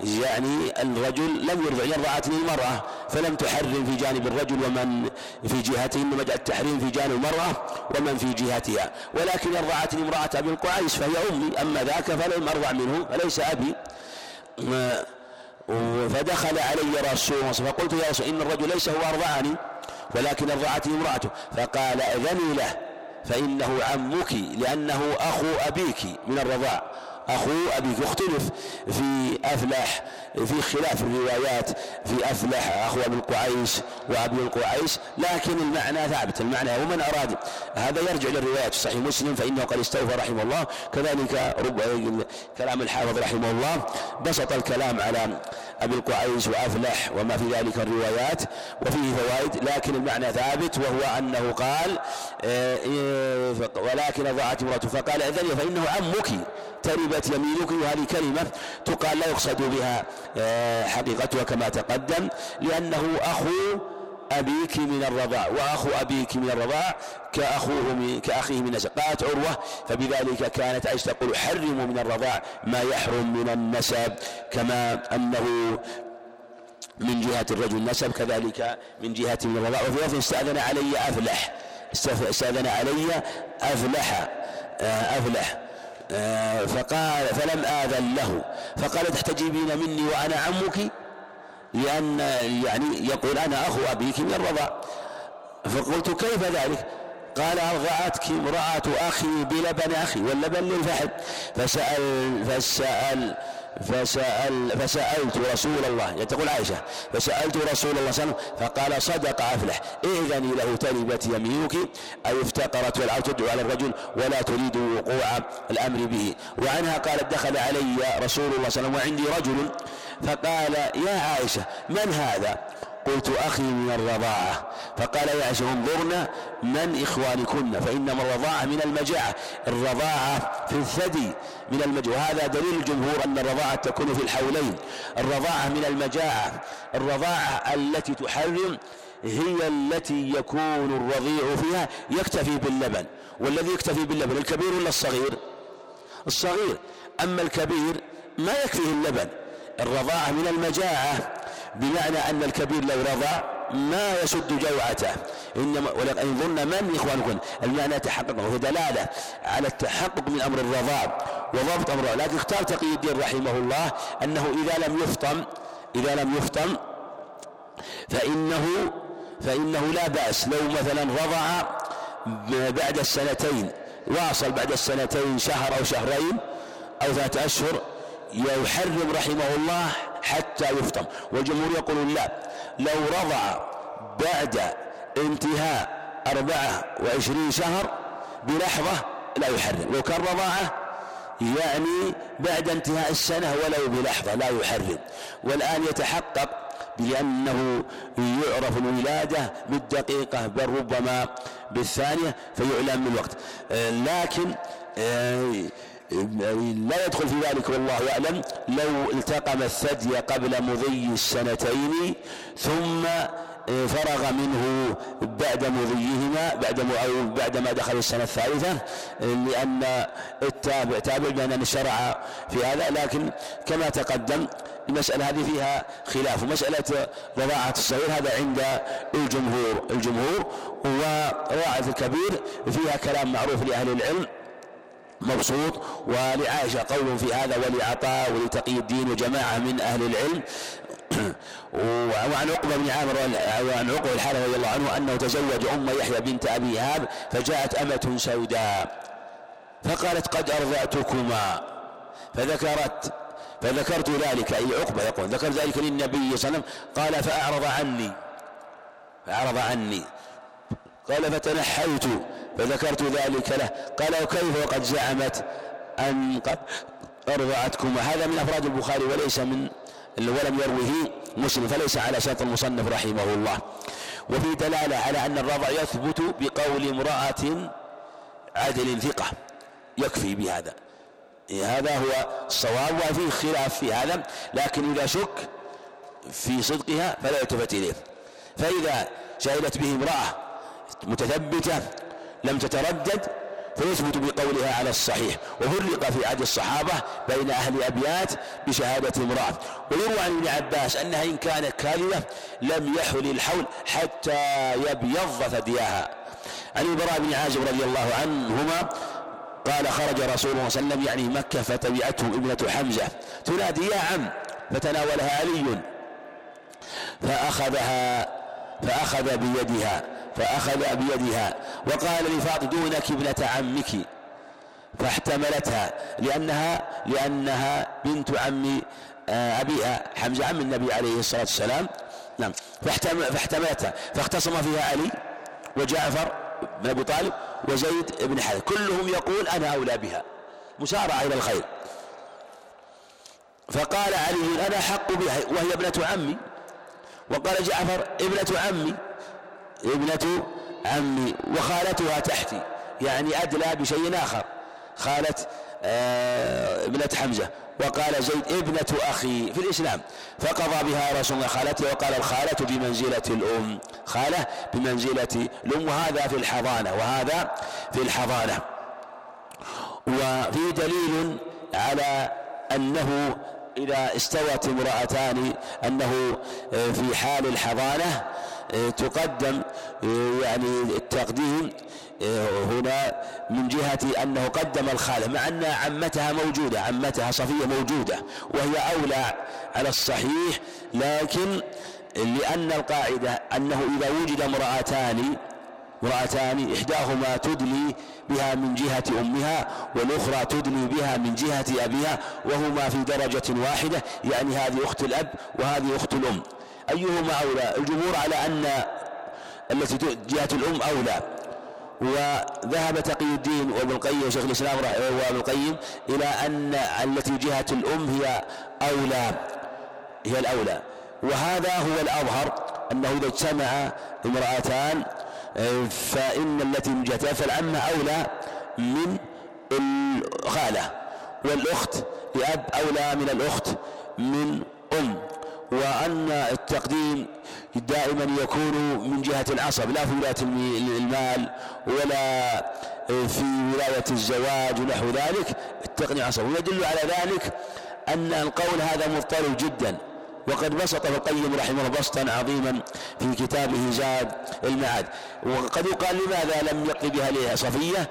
يعني الرجل لم يرضع يرضعتني المرأة فلم تحرم في جانب الرجل ومن في جهته إنما جاء التحريم في جانب المرأة ومن في جهتها. ولكن يرضعتني امرأة أبي القعيس فهي أمي أما ذاك فلم أرضع منه فليس أبي. فدخل علي رسول الله فقلت يا رسول إن الرجل ليس هو أرضعني ولكن أرضعتني امرأته. فقال أذني له فإنه عمك لأنه أخو أبيك من الرضاع. أخو أبيك يختلف في أفلح في خلاف الروايات في أفلح أخو أبي القعيس وأبي القعيس لكن المعنى ثابت المعنى ومن أراد. هذا يرجع للروايات في صحيح مسلم فإنه قد استوفى رحمه الله. كذلك رب كلام الحافظ رحمه الله بسط الكلام على أبي القعيس وأفلح وما في ذلك الروايات وفيه فوائد لكن المعنى ثابت وهو أنه قال آه، ولكن ضاعت امرأته. فقال إذن فإنه عمك تربت يمينك وهذه كلمة تقال لا يقصد بها. حقيقتها كما تقدم لأنه أخو أبيك من الرضاع وأخو أبيك من الرضاع كأخوه من كأخيه من النسب قالت عروة فبذلك كانت عائشة تقول حرموا من الرضاع ما يحرم من النسب. كما أنه من جهة الرجل نسب كذلك من جهة من الرضاع. وفي لفظ استأذن علي أفلح. استأذن علي أفلح. آه، أفلح. آه، فقال فلم آذن له. فقال تحتجبين مني وأنا عمك؟ لأن يعني يقول أنا أخو أبيك من الرضاع. فقلت كيف ذلك؟ قال أرضعتك امرأة أخي بلبن أخي واللبن للفحل فسأل فسأل فسأل فسألت رسول الله. يعني تقول عائشة فسألت رسول الله صلى الله عليه وسلم فقال صدق أفلح. إذني له تربت يمينك أي افتقرت والعود تدعو على الرجل ولا تريد وقوع الأمر به. وعنها قالت دخل علي رسول الله صلى الله عليه وسلم وعندي رجل. فقال يا عائشة من هذا؟ قلت أخي من الرضاعة. فقال يا عائشة انظرنا من إخوانكن فإنما الرضاعة من المجاعة. الرضاعة في الثدي من المجاعة. وهذا دليل الجمهور أن الرضاعة تكون في الحولين. الرضاعة من المجاعة. الرضاعة التي تحرم هي التي يكون الرضيع فيها يكتفي باللبن. والذي يكتفي باللبن الكبير ولا الصغير؟ الصغير. أما الكبير ما يكفيه اللبن. الرضاعة من المجاعة. بمعنى أن الكبير لو رضع ما يسد جوعته. إنما ولكن ظن من إخوانكم المعنى تحقق وهو دلالة على التحقق من أمر الرضاع وضبط أمر لكن اختار تقي الدين رحمه الله أنه إذا لم يفطم إذا لم يفطم فإنه فإنه لا بأس. لو مثلا رضع بعد السنتين واصل بعد السنتين شهر أو شهرين أو ثلاثة أشهر يحرم رحمه الله حتى يفطم والجمهور يقولون لا. لو رضع بعد انتهاء أربعة وعشرين شهر بلحظة لا يحرم. لو كان رضاعة يعني بعد انتهاء السنة ولو بلحظة لا يحرم. والآن يتحقق بأنه يعرف الولادة بالدقيقة بل ربما بالثانية فيعلم من الوقت. لكن آه، لا يدخل في ذلك والله يعلم. لو التقم الثدي قبل مضي السنتين ثم فرغ منه بعد مضيهما بعد أو بعد ما دخل السنة الثالثة لأن التابع تابع بأن شرع في هذا. لكن كما تقدم المسألة هذه فيها خلاف. ومسألة رضاعة الصغير هذا عند الجمهور. الجمهور ورواعة الكبير فيها كلام معروف لأهل العلم. مبسوط ولعائشة قول في هذا ولعطاء ولتقي الدين وجماعة من أهل العلم. وعن عقبة بن عامر وعن عقبة الحارث رضي الله عنه أنه تزوج أم يحيى بنت أبي هاب فجاءت أمة سوداء. فقالت قد أرضعتكما. فذكرت فذكرت ذلك أي عقبة يقول ذكرت ذلك للنبي صلى الله عليه وسلم. قال فأعرض عني. فأعرض عني. قال فتنحيت. فذكرت ذلك له. قال وكيف وقد زعمت أن قد أرضعتكما هذا من أفراد البخاري وليس من ولم يروه مسلم فليس على شرط المصنف رحمه الله. وفي دلالة على أن الرضع يثبت بقول امرأة عدل ثقة. يكفي بهذا. هذا هو الصواب وفيه خلاف في هذا لكن إذا شك في صدقها فلا يلتفت إليه. فإذا شهدت به امرأة متثبتة لم تتردد فيثبت بقولها على الصحيح. وفرق في عهد الصحابة بين أهل أبيات بشهادة امرأة ويروى عن ابن عباس أنها إن كانت كاذبة لم يحل الحول حتى يبيض ثدياها عن البراء بن عازب رضي الله عنهما قال خرج رسول الله صلى الله عليه وسلم يعني مكة فتبعته ابنة حمزة. تنادي يا عم. فتناولها علي. فأخذها فأخذ بيدها. فأخذ بيدها وقال لفاطمة دونك ابنة عمك. فاحتملتها لأنها لأنها بنت عم آه، أبيها حمزة عم النبي عليه الصلاة والسلام. نعم. فاحتملتها. فاختصم فيها علي وجعفر بن أبي طالب وزيد بن حارث. كلهم يقول أنا أولى بها. مسارعة إلى الخير. فقال علي أنا حق بها وهي ابنة عمي. وقال جعفر ابنة عمي. ابنة عمي وخالتها تحتي يعني أدلى بشيء آخر. خالة آه ابنة حمزة. وقال زيد ابنة أخي في الإسلام. فقضى بها رسول الله خالته وقال الخالة بمنزلة الأم. خالة بمنزلة الأم. وهذا في الحضانة وهذا في الحضانة. وفي دليل على أنه إذا استوت امرأتان أنه في حال الحضانة تقدم يعني التقديم هنا من جهة أنه قدم الخالة مع أن عمتها موجودة عمتها صفية موجودة وهي أولى على الصحيح لكن لأن القاعدة أنه إذا وجد امرأتان امرأتان إحداهما تدلي بها من جهة أمها والأخرى تدلي بها من جهة أبيها وهما في درجة واحدة يعني هذه أخت الأب وهذه أخت الأم. أيهما أولى؟ الجمهور على أن التي جهة الأم أولى. وذهب تقي الدين وابن القيم وشيخ الإسلام وابن القيم إلى أن التي جهة الأم هي أولى. هي الأولى. وهذا هو الأظهر أنه إذا اجتمع امرأتان فإن التي من جهتها فالعمة أولى من الخالة. والأخت لأب أولى من الأخت من أم. وأن التقديم دائما يكون من جهة العصب لا في ولاية المال ولا في ولاية الزواج ونحو ذلك. التقديم عصب. ويدل على ذلك أن القول هذا مضطرب جدا. وقد بسط ابن القيم رحمه الله بسطا عظيما في كتابه زاد المعاد. وقد يقال لماذا لم يقضي بها صفية؟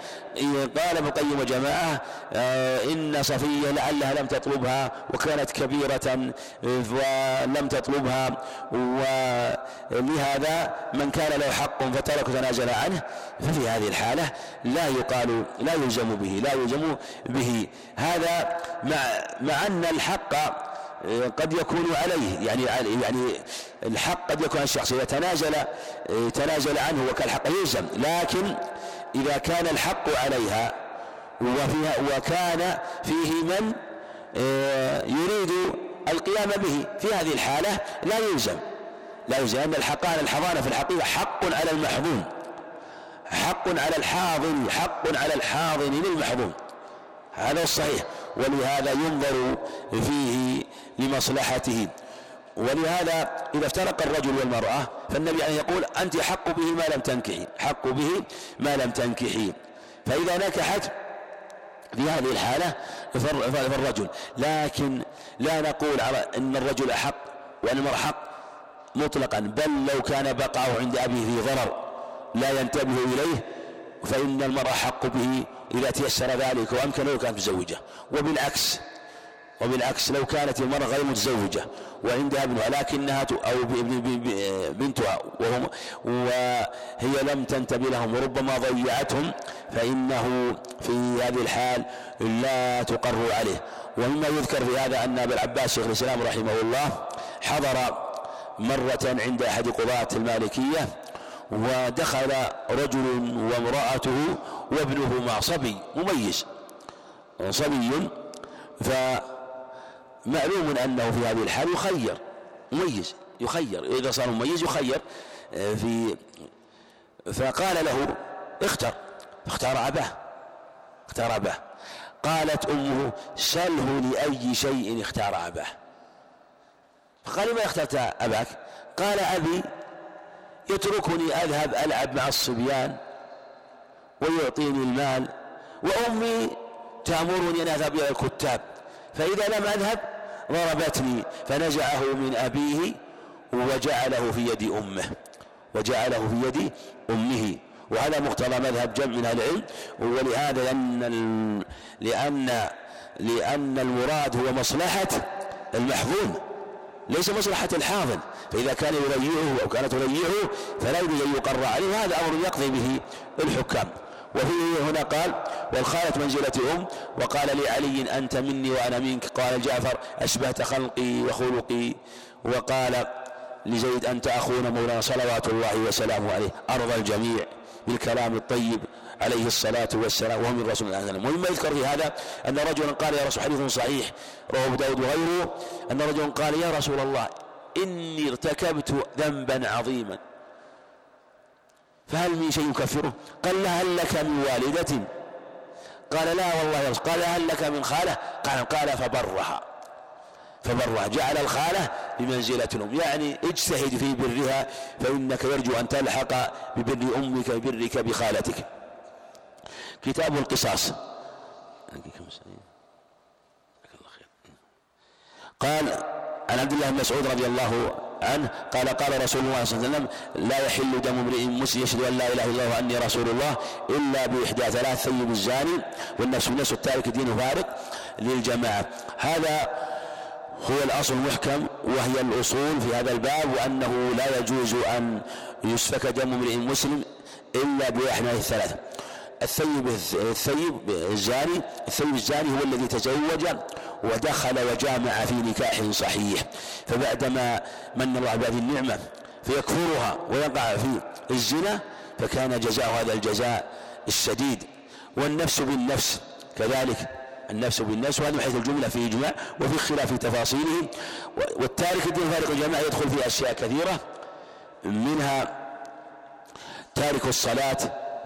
قال ابن القيم وجماعة آه، إن صفية لعلها لم تطلبها وكانت كبيرة ولم تطلبها. ولهذا من كان له حق فترك تنازل عنه. ففي هذه الحالة لا يقال لا يلزم به لا يلزم به. هذا مع مع أن الحق قد يكون عليه يعني يعني الحق قد يكون الشخص إذا تنازل تنازل عنه وكالحق يلزم. لكن إذا كان الحق عليها وفيها وكان فيه من آه، يريد القيام به في هذه الحالة لا يلزم. لا يلزم أن الحق على الحضانة في الحقيقة حق على المحظون حق على الحاضن حق على الحاضن للمحظون هذا الصحيح ولهذا ينظر فيه لمصلحته. ولهذا إذا افترق الرجل والمرأة فالنبي عليه يقول أنت حق به ما لم تنكحي. حق به ما لم تنكحي. فإذا نكحت في هذه الحالة فالرجل. لكن لا نقول على أن الرجل أحق وأن المرأة حق مطلقا. بل لو كان بقعه عند أبيه في ضرر لا ينتبه إليه فإن المرأة حق به إذا تيسر ذلك وأمكن له كانت متزوجة وبالعكس وبالعكس لو كانت المرأة غير متزوجة وعندها ابنها لكنها أو بنتها وهم وهي لم تنتبه لهم وربما ضيعتهم فإنه في هذه الحال لا تقر عليه. ومما يذكر في هذا أن أبا العباس شيخ الإسلام رحمه الله حضر مرة عند أحد قضاة المالكية ودخل رجل وامرأته وابنه مع صبي مميز صبي. فمعلوم أنه في هذه الحال يخير مميز يخير إذا صار مميز يخير آه، في فقال له اختر فاختار أباه اختار أباه. قالت أمه سله لأي شيء اختار أباه. فقال لما اخترت أباك؟ قال أبي يتركني أذهب ألعب مع الصبيان ويعطيني المال وأمي تأمرني أن أذهب إلى الكتاب. فإذا لم أذهب ضربتني فنزعه من أبيه وجعله في يد أمه وجعله في يد أمه. وهذا مقتضى مذهب جمع من العلم ولهذا لأن لأن لأن المراد هو مصلحة المحظوظ. ليس مصلحة الحاضن فإذا كان يريعه أو كانت تريعه فلا يجوز أن يقر عليه هذا أمر يقضي به الحكام. وفيه هنا قال والخالة منزلة أم. وقال لعلي أنت مني وأنا منك. قال جعفر أشبهت خلقي وخلقي. وقال لزيد أنت أخونا مولانا صلوات الله وسلامه عليه. أرضى الجميع بالكلام الطيب. عليه الصلاة والسلام. وهو من رسول الله صلى الله عليه وسلم. ومما يذكر في هذا أن رجلا قال يا رسول حديث صحيح رواه أبو داود وغيره أن رجلا قال يا رسول الله إني ارتكبت ذنبا عظيما. فهل من شيء يكفره؟ قال لا هل لك من والدة؟ قال لا والله يا رسول قال هل لك من خالة؟ قال قال فبرها. فبرها. جعل الخالة بمنزلة الأم. يعني اجتهد في برها فإنك يرجو أن تلحق ببر أمك ببرك بخالتك. كتاب القصاص. قال عن عبد الله بن مسعود رضي الله عنه قال قال رسول الله صلى الله عليه وسلم لا يحل دم امرئ مسلم يشهد أن لا إله إلا الله وأني رسول الله إلا بإحدى ثلاث ثيب الزاني والنفس بالنفس التارك دين فارق للجماعة. هذا هو الأصل المحكم وهي الأصول في هذا الباب وأنه لا يجوز أن يسفك دم امرئ مسلم إلا بإحدى الثلاثه الثيب الثيب الزاني الثيب الزاني هو الذي تزوج ودخل وجامع في نكاح صحيح. فبعدما من الله بهذه النعمة فيكفرها ويقع في الزنا فكان جزاء هذا الجزاء الشديد. والنفس بالنفس كذلك النفس بالنفس وهذا من حيث الجملة في إجماع وفي خلاف في تفاصيله. والتارك الدين فارق الجماعة يدخل في أشياء كثيرة منها تارك الصلاة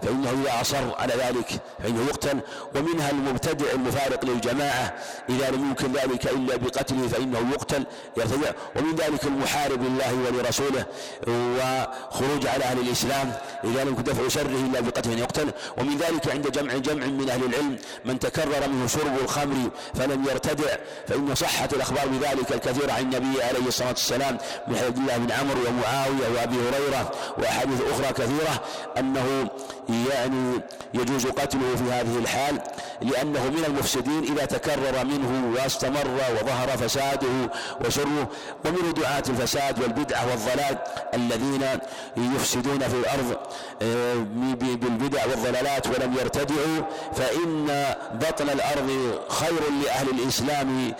فإنه إذا أصر على ذلك فإنه يقتل ومنها المبتدع المفارق للجماعة. إذا لم يمكن ذلك إلا بقتله فإنه يقتل يرتدع ومن ذلك المحارب لله ولرسوله وخروج على أهل الإسلام. إذا لم يكن دفع شره إلا بقتله يقتل. ومن ذلك عند جمع جمع من أهل العلم من تكرر منه شرب الخمر فلم يرتدع. فإن صحت الأخبار بذلك الكثير عن النبي عليه الصلاة والسلام من حديث الله بن عمرو ومعاوية وأبي هريرة وأحاديث أخرى كثيرة أنه يعني يجوز قتله في هذه الحال لأنه من المفسدين إذا تكرر منه واستمر وظهر فساده وشره ومن دعاة الفساد والبدعة والضلال الذين يفسدون في الأرض آه، بالبدع والضلالات ولم يرتدعوا فإن بطن الأرض خير لأهل الإسلام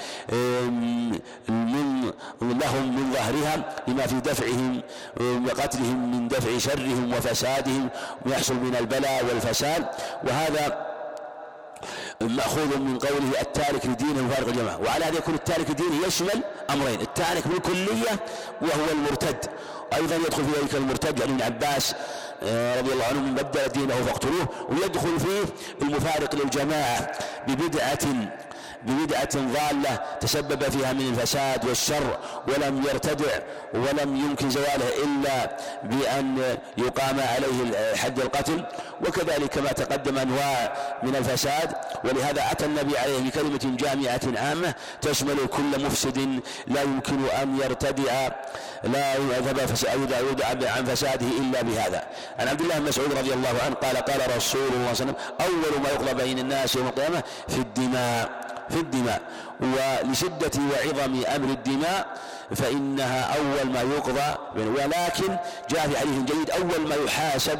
من لهم من ظهرها لما في دفعهم وقتلهم من دفع شرهم وفسادهم ويحصل من البلاء والفساد وهذا مأخوذ من قوله التارك لدينه مفارق الجماعة وعلى هذا يكون التارك لدينه يشمل أمرين التارك بالكلية وهو المرتد. أيضا يدخل في ذلك المرتد عن ابن عباس آه، رضي الله عنه من بدل دينه فاقتلوه ويدخل فيه المفارق للجماعة ببدعة ببدعة ضالة تسبب فيها من الفساد والشر ولم يرتدع ولم يمكن زواله إلا بأن يقام عليه حد القتل. وكذلك ما تقدم أنواع من الفساد ولهذا أتى النبي عليه بكلمة جامعة عامة تشمل كل مفسد لا يمكن أن يرتدع لا يذهب عن فساده إلا بهذا. عن عبد الله بن مسعود رضي الله عنه قال قال رسول الله صلى الله عليه وسلم أول ما يقضى بين الناس يوم القيامة في الدماء. في الدماء ولشدة وعظم أمر الدماء فإنها أول ما يقضى ولكن جاء في حديث جيد أول ما يحاسب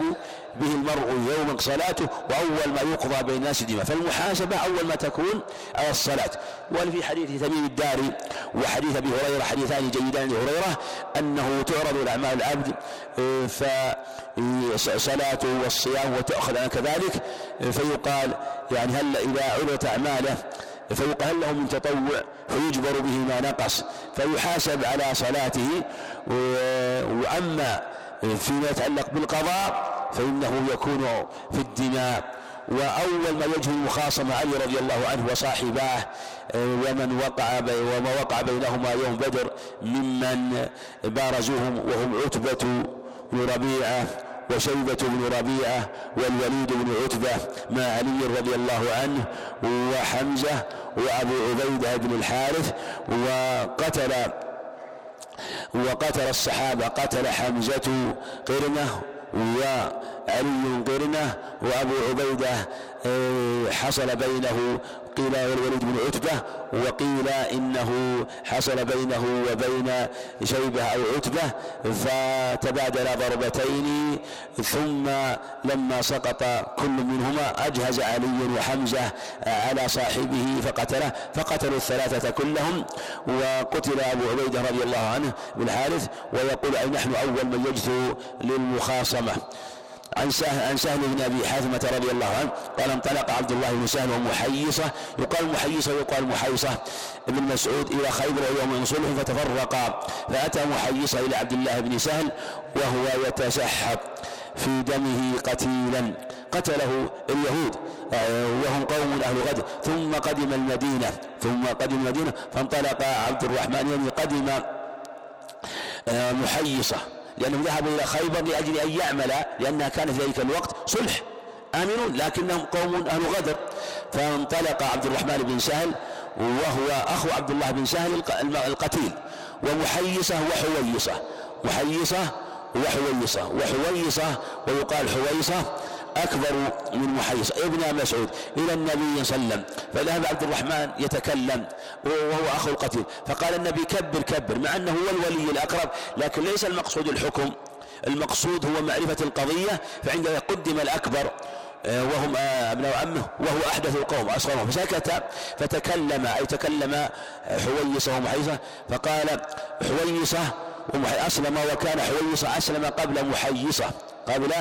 به المرء يوم صلاته وأول ما يقضى بين الناس دماء فالمحاسبة أول ما تكون على الصلاة. وفي حديث تميم الداري وحديث أبي هريرة حديثان جيدان لهريرة هريرة أنه تعرض الأعمال العبد فصلاته والصيام وتأخذ عن كذلك فيقال يعني هل إذا عرضت أعماله فيقال له من تطوع فيجبر به ما نقص فيحاسب على صلاته. وأما فيما يتعلق بالقضاء فإنه يكون في الدماء. وأول ما يجري المخاصمة علي رضي الله عنه وصاحباه ومن وقع وما وقع بينهما يوم بدر ممن بارزوهم وهم عتبة بن ربيعة. وشيبة بن ربيعة والوليد بن عتبة مع علي رضي الله عنه وحمزة وأبو عبيدة بن الحارث وقتل وقتل الصحابة قتل حمزة قرنة وعلي قرنه وأبو عبيدة آه، حصل بينه قيل الوليد بن عتبة وقيل إنه حصل بينه وبين شيبة أو عتبة فتبادل ضربتين ثم لما سقط كل منهما أجهز علي وحمزة على صاحبه فقتله فقتلوا الثلاثة كلهم وقتل أبو عبيدة رضي الله عنه بالحارث ويقول أي نحن أول من يجثو للمخاصمة. عن سهل, عن سهل بن أبي حاتمه رضي الله عنه قال انطلق عبد الله بن سهل ومحيصة. يقال محيصة ويقال محيصة. ابن مسعود إلى خيبر يوم صلح فتفرقا. فأتى محيصة إلى عبد الله بن سهل وهو يتسحب في دمه قتيلا. قتله اليهود وهم قوم أهل غد. ثم قدم المدينة ثم قدم المدينة فانطلق عبد الرحمن يعني قدم آه، محيصة. لأنهم ذهبوا إلى خيبر لأجل أن يعمل لأنها كانت في ذلك الوقت صلح. آمنون لكنهم قوم أهل غدر. فانطلق عبد الرحمن بن سهل وهو أخو عبد الله بن سهل القتيل. ومحيصة وحويصة. محيصة وحويصة. وحويصة ويقال حويصة. أكبر من محيص. ابن مسعود. إلى النبي صلى الله عليه وسلم. فذهب عبد الرحمن يتكلم. وهو أخو القتيل. فقال النبي كبر كبر. مع أنه هو الولي الأقرب. لكن ليس المقصود الحكم. المقصود هو معرفة القضية. فعندما قدم الأكبر آه، وهم آه، أبناء عمه وهو أحدث القوم اصغرهم فسكت. فتكلم أي تكلم حويصة ومحيصة. فقال حويصة أسلم وكان حويصة أسلم قبل محيصة. قبل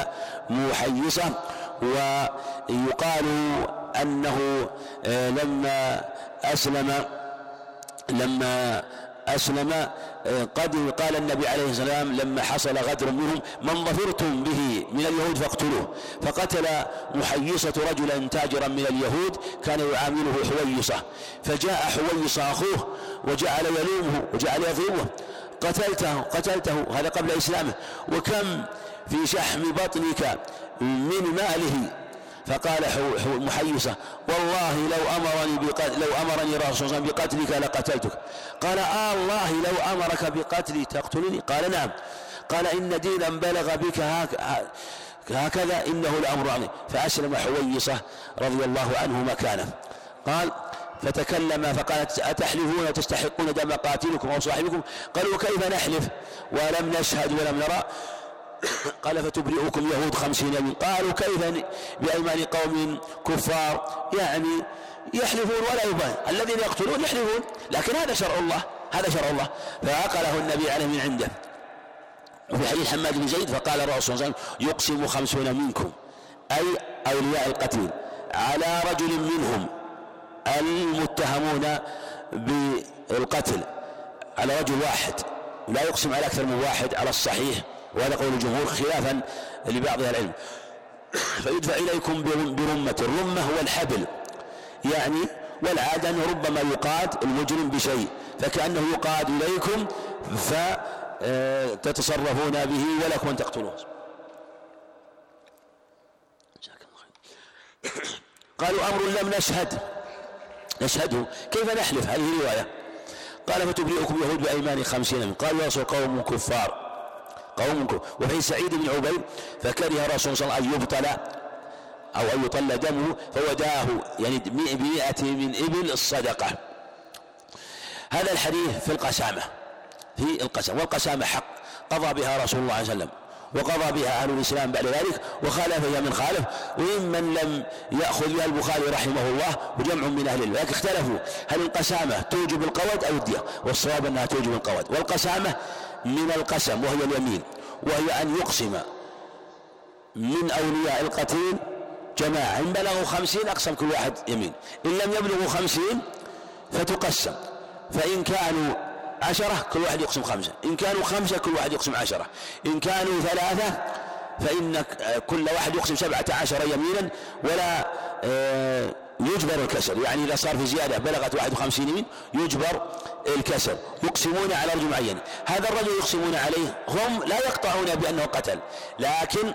محيصة. ويقال أنه آه، لما أسلم لما أسلم آه، قد قال النبي عليه السلام لما حصل غدر منهم من ظفرتم به من اليهود فاقتلوه. فقتل محيصة رجلا تاجرا من اليهود كان يعامله حويصة. فجاء حويصة أخوه وجعل يلومه وجعل يضربه قتلته قتلته هذا قبل إسلامه. وكم في شحم بطنك من ماله؟ فقال محيصة والله لو أمرني بقتل لو أمرني رسول الله بقتلك لقتلتك. قال آه الله لو أمرك بقتلي تقتلني؟ قال نعم. قال إن دينا بلغ بك هكذا إنه لأمر عظيم فأسلم حويصة رضي الله عنه مكانه. قال فتكلم فقالت أتحلفون وتستحقون دم قاتلكم أو صاحبكم؟ قالوا كيف نحلف؟ ولم نشهد ولم نرى. قال فتبرئكم يهود خمسين يوم قالوا كيف بأيمان قوم كفار؟ يعني يحلفون ولا يبان الذين يقتلون يحلفون لكن هذا شرع الله هذا شرع الله. فعقله النبي عليه من عنده. وفي حديث حماد بن زيد فقال الرسول صلى الله عليه وسلم يقسم خمسون منكم أي أولياء القتيل على رجل منهم. المتهمون بالقتل على رجل واحد لا يقسم على أكثر من واحد على الصحيح وهذا قول الجمهور خلافا لبعض أهل العلم. فيدفع إليكم برمة الرمة هو الحبل يعني والعادة أنه ربما يقاد المجرم بشيء فكأنه يقاد إليكم فتتصرفون به ولكم أن تقتلوه. قالوا أمر لم نشهد. نشهده كيف نحلف؟ هذه رواية. قال فتبرئكم يهود بأيمان خمسين من قالوا يا قوم كفار. قوم وفي سعيد بن عبيد فكره رسول صلى الله عليه وسلم أن يبطل أو أن يطل دمه فوداه يعني بمئة من إبل الصدقة. هذا الحديث في القسامة. في القسم والقسامة حق. قضى بها رسول الله صلى الله عليه وسلم. وقضى بها أهل الإسلام بعد ذلك وخالف فيها من خالف. وممن لم يأخذ بها البخاري رحمه الله وجمع من أهل الله لكن اختلفوا. هل القسامة توجب القود أو الدية والصواب أنها توجب القود والقسامة من القسم وهي اليمين وهي أن يقسم من أولياء القتيل جماعة. إن بلغوا خمسين أقسم كل واحد يمين. إن لم يبلغوا خمسين فتقسم. فإن كانوا عشرة كل واحد يقسم خمسة. إن كانوا خمسة كل واحد يقسم عشرة. إن كانوا ثلاثة فإن كل واحد يقسم سبعة عشر يمينا ولا آه، يجبر الكسر يعني إذا صار في زيادة بلغت واحد وخمسين يمين يجبر الكسر يقسمون على رجل معين. هذا الرجل يقسمون عليه. هم لا يقطعون بأنه قتل لكن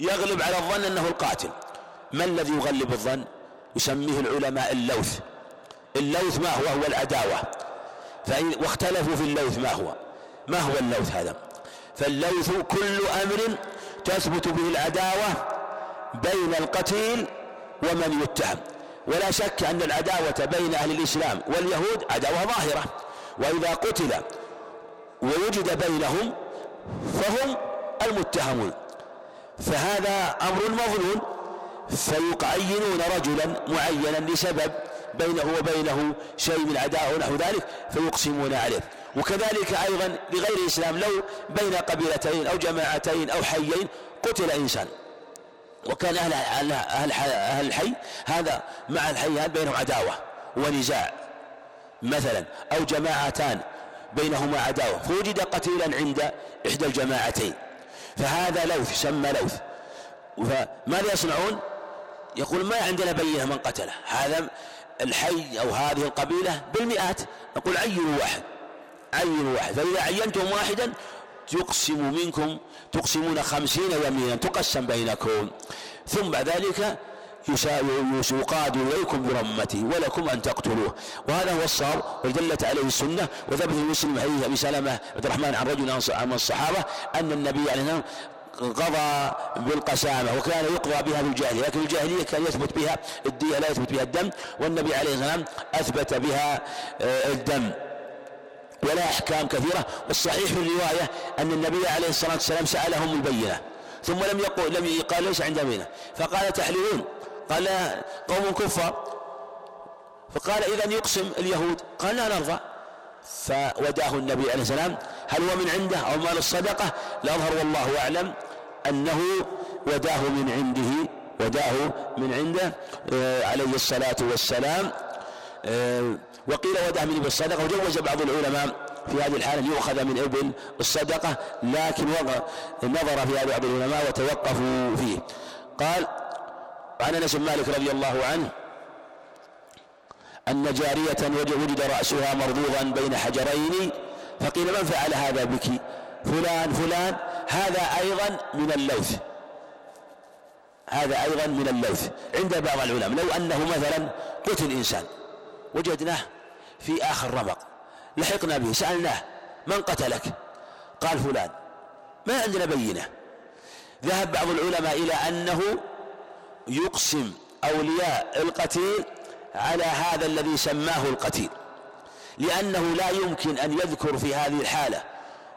يغلب على الظن أنه القاتل. ما الذي يغلب الظن؟ يسميه العلماء اللوث. اللوث ما هو؟ هو العداوة. فإن واختلفوا في اللوث ما هو؟ ما هو اللوث هذا؟ فاللوث كل أمر تثبت به العداوة بين القتيل ومن يتهم. ولا شك أن العداوة بين أهل الإسلام واليهود عداوة ظاهرة. وإذا قتل ووجد بينهم فهم المتهمون. فهذا أمر مظنون. فيعينون رجلا معينا لسبب بينه وبينه شيء من عداء ونحو ذلك فيقسمون عليه. وكذلك أيضا لغير الإسلام لو بين قبيلتين أو جماعتين أو حيين قتل إنسان. وكان أهل, أهل, أهل الحي هذا مع الحي هذا بينهم عداوة ونزاع. مثلا أو جماعتان بينهما عداوة فوجد قتيلا عند إحدى الجماعتين. فهذا لوث يسمى لوث. فماذا يصنعون؟ يقول ما عندنا بينة من قتله. هذا الحي أو هذه القبيلة بالمئات. نقول عينوا واحد عينوا واحد. فإذا عينتم واحدا تقسم منكم تقسمون خمسين يمينا تقسم بينكم. ثم بعد ذلك يقاد إليكم برمته ولكم أن تقتلوه. وهذا هو الصواب ودلت عليه السنة. وثبت في مسلم حديث أبي سلمة عبد الرحمن عن رجل عن الصحابة أن النبي عليه الصلاة قضى بالقسامة وكان يقضى بها في الجاهلية لكن الجاهلية كان يثبت بها الدية لا يثبت بها الدم والنبي عليه الصلاة والسلام أثبت بها آه، الدم. ولا أحكام كثيرة والصحيح في الرواية أن النبي عليه الصلاة والسلام سألهم البينة ثم لم يقول لم قال ليس عند بينة. فقال تحللون قال قوم كفار. فقال إذا يقسم اليهود قال لا نرضى. فوداه النبي عليه السلام هل هو من عنده أو مال الصدقة؟ الأظهر والله أعلم. أنه وداه من عنده وداه من عنده آه، عليه الصلاة والسلام آه، وقيل وداه من ابن الصدقة وجوز بعض العلماء في هذه الحالة يؤخذ من ابن الصدقة لكن نظر في هذا بعض العلماء وتوقفوا فيه. قال عن أنس بن مالك رضي الله عنه أن جارية وجد رأسها مربوضا بين حجرين فقيل من فعل هذا بك؟ فلان فلان. هذا أيضا من اللوث. هذا أيضا من اللوث. عند بعض العلماء لو أنه مثلا قتل إنسان وجدناه في آخر رمق لحقنا به سألناه من قتلك؟ قال فلان. ما عندنا بينة. ذهب بعض العلماء إلى أنه يقسم أولياء القتيل على هذا الذي سماه القتيل لأنه لا يمكن أن يذكر في هذه الحالة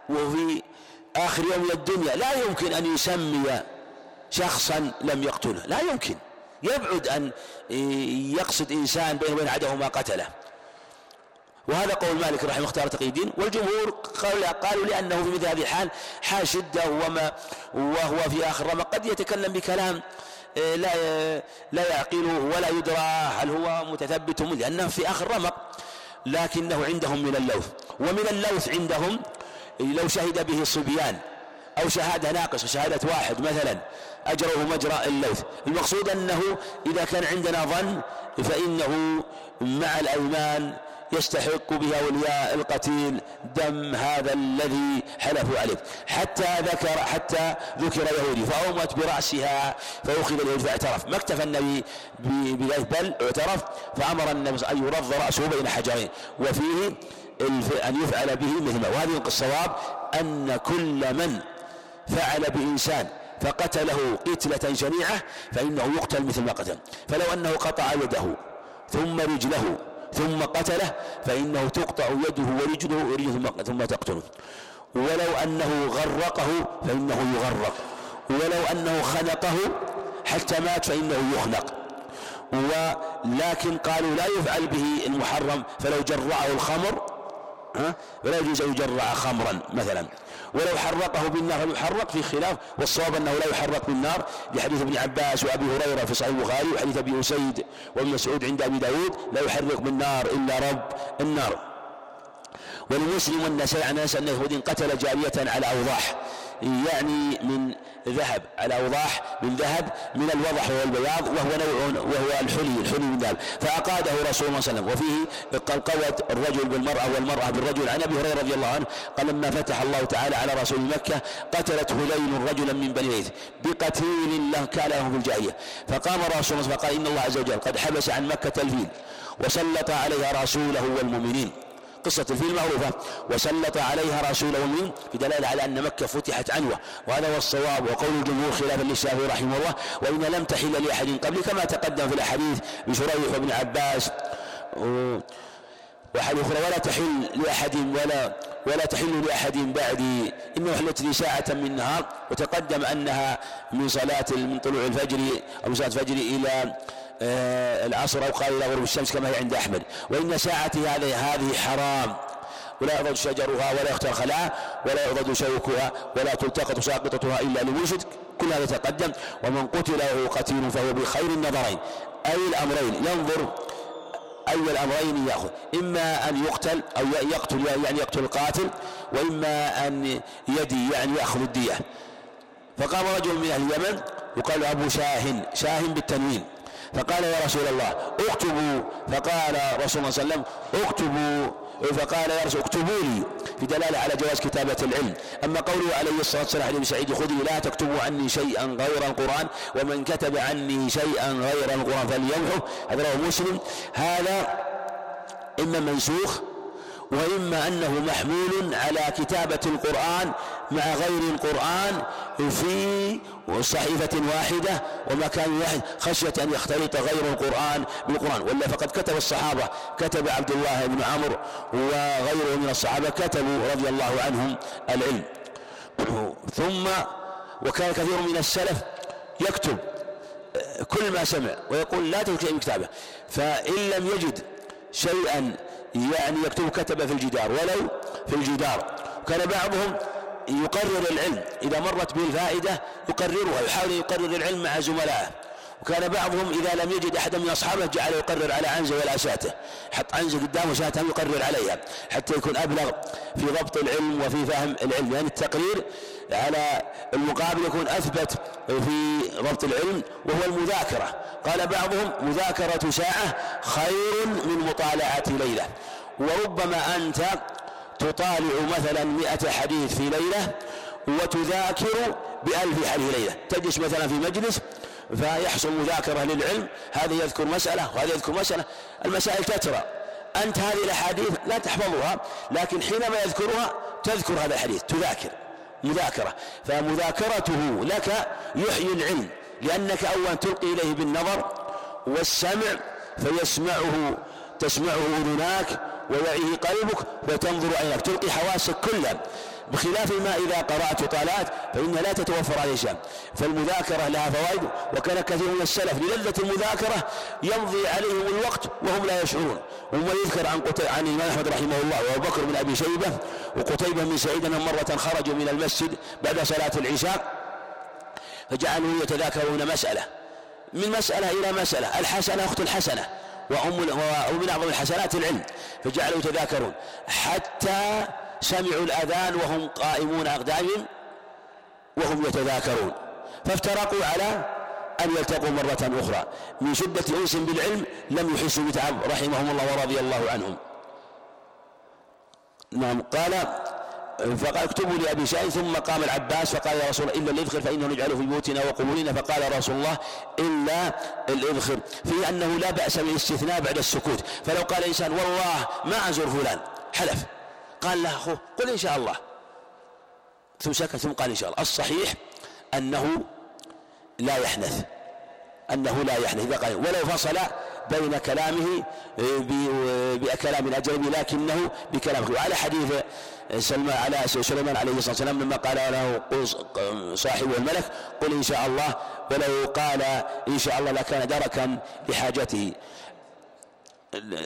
وفي آخر يوم الدنيا. لا يمكن أن يسمي شخصا لم يقتله. لا يمكن. يبعد أن يقصد إنسان بينه وبين عدو ما قتله. وهذا قول مالك رحمه اختار تقي الدين. والجمهور قالوا لأنه في مثل هذه الحال حال شدة وما وهو في آخر رمى. قد يتكلم بكلام آه، لا لا يعقله ولا يدرى هل هو متثبت لأنه في آخر رمق لكنه عندهم من اللوث. ومن اللوث عندهم لو شهد به صبيان أو شهادة ناقصة شهادة واحد مثلا أجره مجرى اللوث. المقصود أنه إذا كان عندنا ظن فإنه مع الأيمان يستحق بها أولياء القتيل دم هذا الذي حلفوا عليه. حتى ذكر حتى ذكر يهودي فأومت برأسها فأخذ اليهود فاعترف. ما اكتفى النبي بذلك بل اعترف فأمر النبي أن يرض رأسه بين حجرين. وفيه أن يفعل به مثل ما وهذه الصواب أن كل من فعل بإنسان فقتله قتلة شنيعة فإنه يقتل مثل ما قتل. فلو أنه قطع يده ثم رجله ثم قتله فإنه تقطع يده ورجله ورجله ثم تقتله. ولو أنه غرقه فإنه يغرق. ولو أنه خنقه حتى مات فإنه يخنق. ولكن قالوا لا يفعل به المحرم فلو جرعه الخمر ها؟ فلا يجوز أن يجرع خمرا مثلا. ولو حرقه بالنار يحرق؟ في خلاف. والصواب أنه لا يحرق بالنار. لحديث ابن عباس وأبي هريرة في صحيح البخاري وحديث أبي أسيد وابن مسعود عند أبي داود لا يحرق بالنار إلا رب النار. ولمسلم والنسائي عن انس إن قتل جارية على أوضاح يعني من ذهب على أوضاح من ذهب من الوضح والبياض وهو نوع وهو الحلي الحلي من ذهب فأقاده رسول الله صلى الله عليه وسلم. وفيه قوت الرجل بالمرأة والمرأة بالرجل. عن أبي هريرة رضي الله عنه قال لما فتح الله تعالى على رسول مكة قتلت هليل رجلا من بني ليث بقتيل له كان له في الجاهلية. فقام رسول الله فقال إن الله عز وجل قد حبس عن مكة الفيل وسلط عليها رسوله والمؤمنين. قصة الفيل معروفة وسلط عليها رسوله من في دلالة على أن مكة فتحت عنوة. وهذا هو الصواب وقول الجمهور خلافا للشافعي رحمه الله. وإن لم تحل لأحد قبل كما تقدم في الأحاديث بشريح وابن عباس. وحديث أخرى ولا تحل لأحد ولا ولا تحل لأحد بعدي إنه حلت لي ساعة من نهار. وتقدم أنها من صلاة من طلوع الفجر أو من صلاة الفجر إلى العصر أو قال إلى غروب الشمس كما هي عند أحمد. وإن ساعتي هذه هذه حرام. ولا يعضد شجرها ولا يختار خلاها ولا يعضد شوكها ولا تلتقط ساقطتها إلا لمرشد كل هذا تقدم. ومن قتل له قتيل فهو بخير النظرين. أي الأمرين؟ ينظر أي الأمرين يأخذ. إما أن يقتل أو يقتل يعني يقتل القاتل وإما أن يدي يعني يأخذ الدية. فقام رجل من أهل اليمن يقال أبو شاهن. شاهن بالتنوين. فقال يا رسول الله اكتبوا. فقال رسول الله صلى الله عليه وسلم اكتبوا. فقال يا رسول اكتبوا لي في دلالة على جواز كتابة العلم. أما قوله عليه الصلاة والسلام عليه سعيد خذي لا تكتبوا عني شيئا غير القرآن ومن كتب عني شيئا غير القرآن فليمحه. هذا رواه مسلم. هذا إما منسوخ وإما أنه محمول على كتابة القرآن مع غير القرآن في صحيفة واحدة ومكان واحد خشية أن يختلط غير القرآن بالقرآن ولا فقد كتب الصحابة كتب عبد الله بن عمرو وغيره من الصحابة كتبوا رضي الله عنهم العلم. ثم وكان كثير من السلف يكتب كل ما سمع ويقول لا تكتب بكتابه فإن لم يجد شيئا يعني يكتب كتب في الجدار ولو في الجدار. كان بعضهم يقرر العلم إذا مرت به الفائدة يقررها يحاول يقرر العلم مع زملائه. وكان بعضهم إذا لم يجد أحدا من أصحابه جعل يقرر على عنزة ولا شاته حط عنزة قدامه شاته يقرر عليها حتى يكون أبلغ في ضبط العلم وفي فهم العلم. يعني التقرير على المقابل يكون أثبت في ضبط العلم وهو المذاكرة. قال بعضهم مذاكرة ساعة خير من مطالعة ليلة. وربما أنت تطالع مثلا مئة حديث في ليلة وتذاكر بألف حديث ليلة. تجلس مثلا في مجلس فيحصل مذاكرة للعلم. هذا يذكر مسألة وهذا يذكر مسألة. المسائل تترى. أنت هذه الأحاديث لا تحفظها لكن حينما يذكرها تذكر هذا الحديث تذاكر مذاكرة. فمذاكرته لك يحيي العلم لأنك أولا تلقي إليه بالنظر والسمع فيسمعه تسمعه أذناك ويعيه قلبك وتنظر عينك تلقي حواسك كلها. بخلاف ما إذا قرأت وطالعت فإنها لا تتوفر عليه شيء فالمذاكرة لها فوائد وكان كثير من السلف للذة المذاكرة يمضي عليهم الوقت وهم لا يشعرون. وما يذكر عن عن الإمام أحمد رحمه الله وأبو بكر بن أبي شيبة وقتيبة بن سعيد أنهم مرة خرجوا من المسجد بعد صلاة العشاء فجعلوا يتذاكرون مسألة. من مسألة إلى مسألة الحسنة أخت الحسنة ومن أعظم الحسنات العلم فجعلوا يتذاكرون. حتى سمعوا الأذان وهم قائمون أقدامهم وهم يتذاكرون. فافترقوا على أن يلتقوا مرة أخرى. من شدة أنس بالعلم لم يحسوا بتعب رحمهم الله ورضي الله عنهم. نعم قال فقال اكتبوا لأبي شاهد ثم قام العباس فقال يا رسول الله إلا الإذخر فإنه نجعله في بيوتنا وقبورنا. فقال رسول الله إلا الإذخر في أنه لا بأس بالإستثناء بعد السكوت. فلو قال إنسان والله ما أزور فلان. حلف. قال له أخوه قل إن شاء الله. ثم سكت ثم قال إن شاء الله. الصحيح أنه لا يحنث. أنه لا يحنث. إذا قال ولو فصل بين كلامه بكلام أجنبي لكنه بكلام وعلى حديث سلمان على سليمان عليه الصلاة والسلام لما قال له صاحبه الملك قل إن شاء الله ولو قال إن شاء الله لكان دركا لحاجته.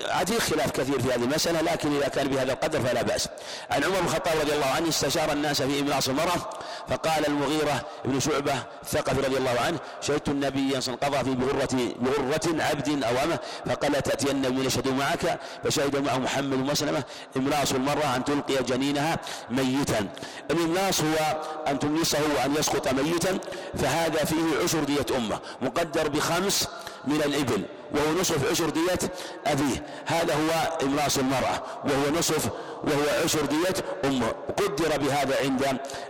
عاد خلاف كثير في هذه المسألة لكن إذا كان بهذا القدر فلا بأس. عن عمر بن الخطاب رضي الله عنه استشار الناس في إملاص المرأة فقال المغيرة بن شعبة الثقفي رضي الله عنه شهدت النبي صلى الله عليه وسلم في بغرة, بغرة عبد أو أمة فقال تأتين من يشهد معك فشهد معه محمد ومسلمة إملاص المرأة أن تلقي جنينها ميتا. الإملاص هو أن تملصه وأن يسقط ميتا فهذا فيه عشر دية أمة مقدر بخمس من الإبل وهو نصف عشر دية أبيه. هذا هو إمراس المرأة وهو نصف وهو عشر دية أمه. قدر بهذا عند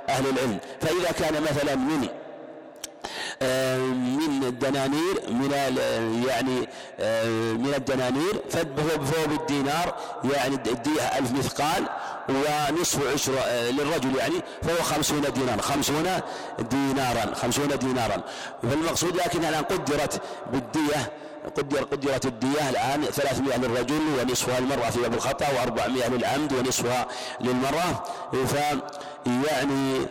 أهل العلم. فإذا كان مثلا من من الدنانير من يعني آه، من الدنانير. فهو بالدينار يعني الدية ألف مثقال ونصف عشر آه، للرجل يعني فهو خمسون دينار خمسون دينارا خمسون دينارا. فالمقصود لكن الآن قدرت بالدية قدر قدرت الدية الآن 300 للرجل ونصفها للمرأة في باب الخطأ و400 للعمد ونصفها للمرأة. ف يعني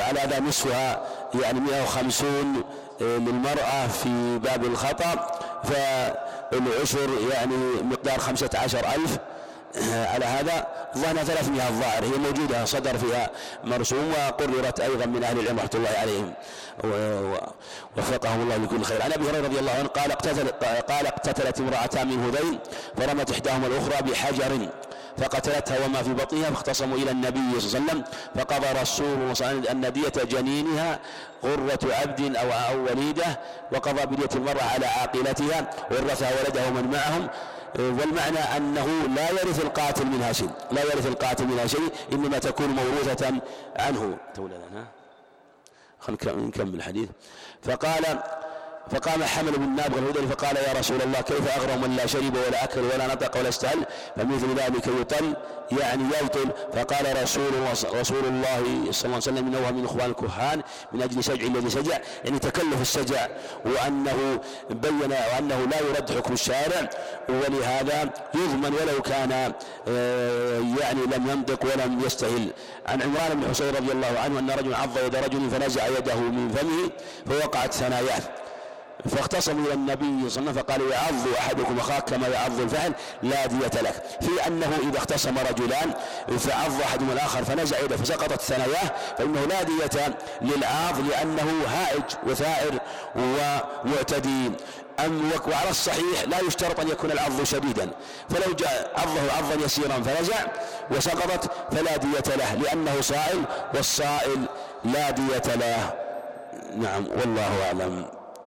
على هذا نصفها يعني 150 للمرأة في باب الخطأ. فالعشر يعني مقدار خمسة عشر ألف. على هذا ظن 300 الظاهر هي موجودة صدر فيها مرسوم وقررت أيضا من أهل العلم رحمة الله عليهم. ووفقهم الله لكل خير. عن أبي هريرة رضي الله عنه قال اقتتل قال اقتتلت امرأتان من هذين فرمت إحداهما الأخرى بحجر فقتلتها وما في بطنها فاختصموا إلى النبي صلى الله عليه وسلم. فقضى رسول الله صلى الله عليه وسلم أن دية جنينها غرة عبد أو أو وليدة وقضى بدية المرأة على عاقلتها ورثها ولدها ومن معهم. والمعنى أنه لا يرث القاتل منها شيء لا يرث القاتل منها شيء إنما تكون موروثة عنه. خلينا نكمل الحديث. فقال فقام حمل بن نابغ الهدري فقال يا رسول الله كيف أغرم من لا شرب ولا أكل ولا نطق ولا استهل فمثل ذلك يطل يعني يبطل. فقال رسول الله رسول الله صلى الله عليه وسلم إنه من إخوان الكهان من أجل سجع الذي سجع يعني تكلف السجع وأنه بين وأنه لا يرد حكم الشارع ولهذا يضمن ولو كان آه، يعني لم ينطق ولم يستهل. عن عمران بن حسين رضي الله عنه أن رجلا عض يد رجل فنزع يده من فمه فوقعت ثناياه. فاختصموا إلى النبي صلى الله عليه وسلم فقال يعض أحدكم أخاك كما يعض الفحل لا دية لك. في أنه إذا اختصم رجلان فعض أحدهما الآخر فنزع يده فسقطت ثناياه فإنه لا دية للعاض لأنه هائج وثائر ومعتدي. أم وعلى الصحيح لا يشترط أن يكون العض شديدا. فلو جاء عضه عضا يسيرا فنزع وسقطت فلا دية له لأنه صائل والصائل لا دية له. نعم والله أعلم.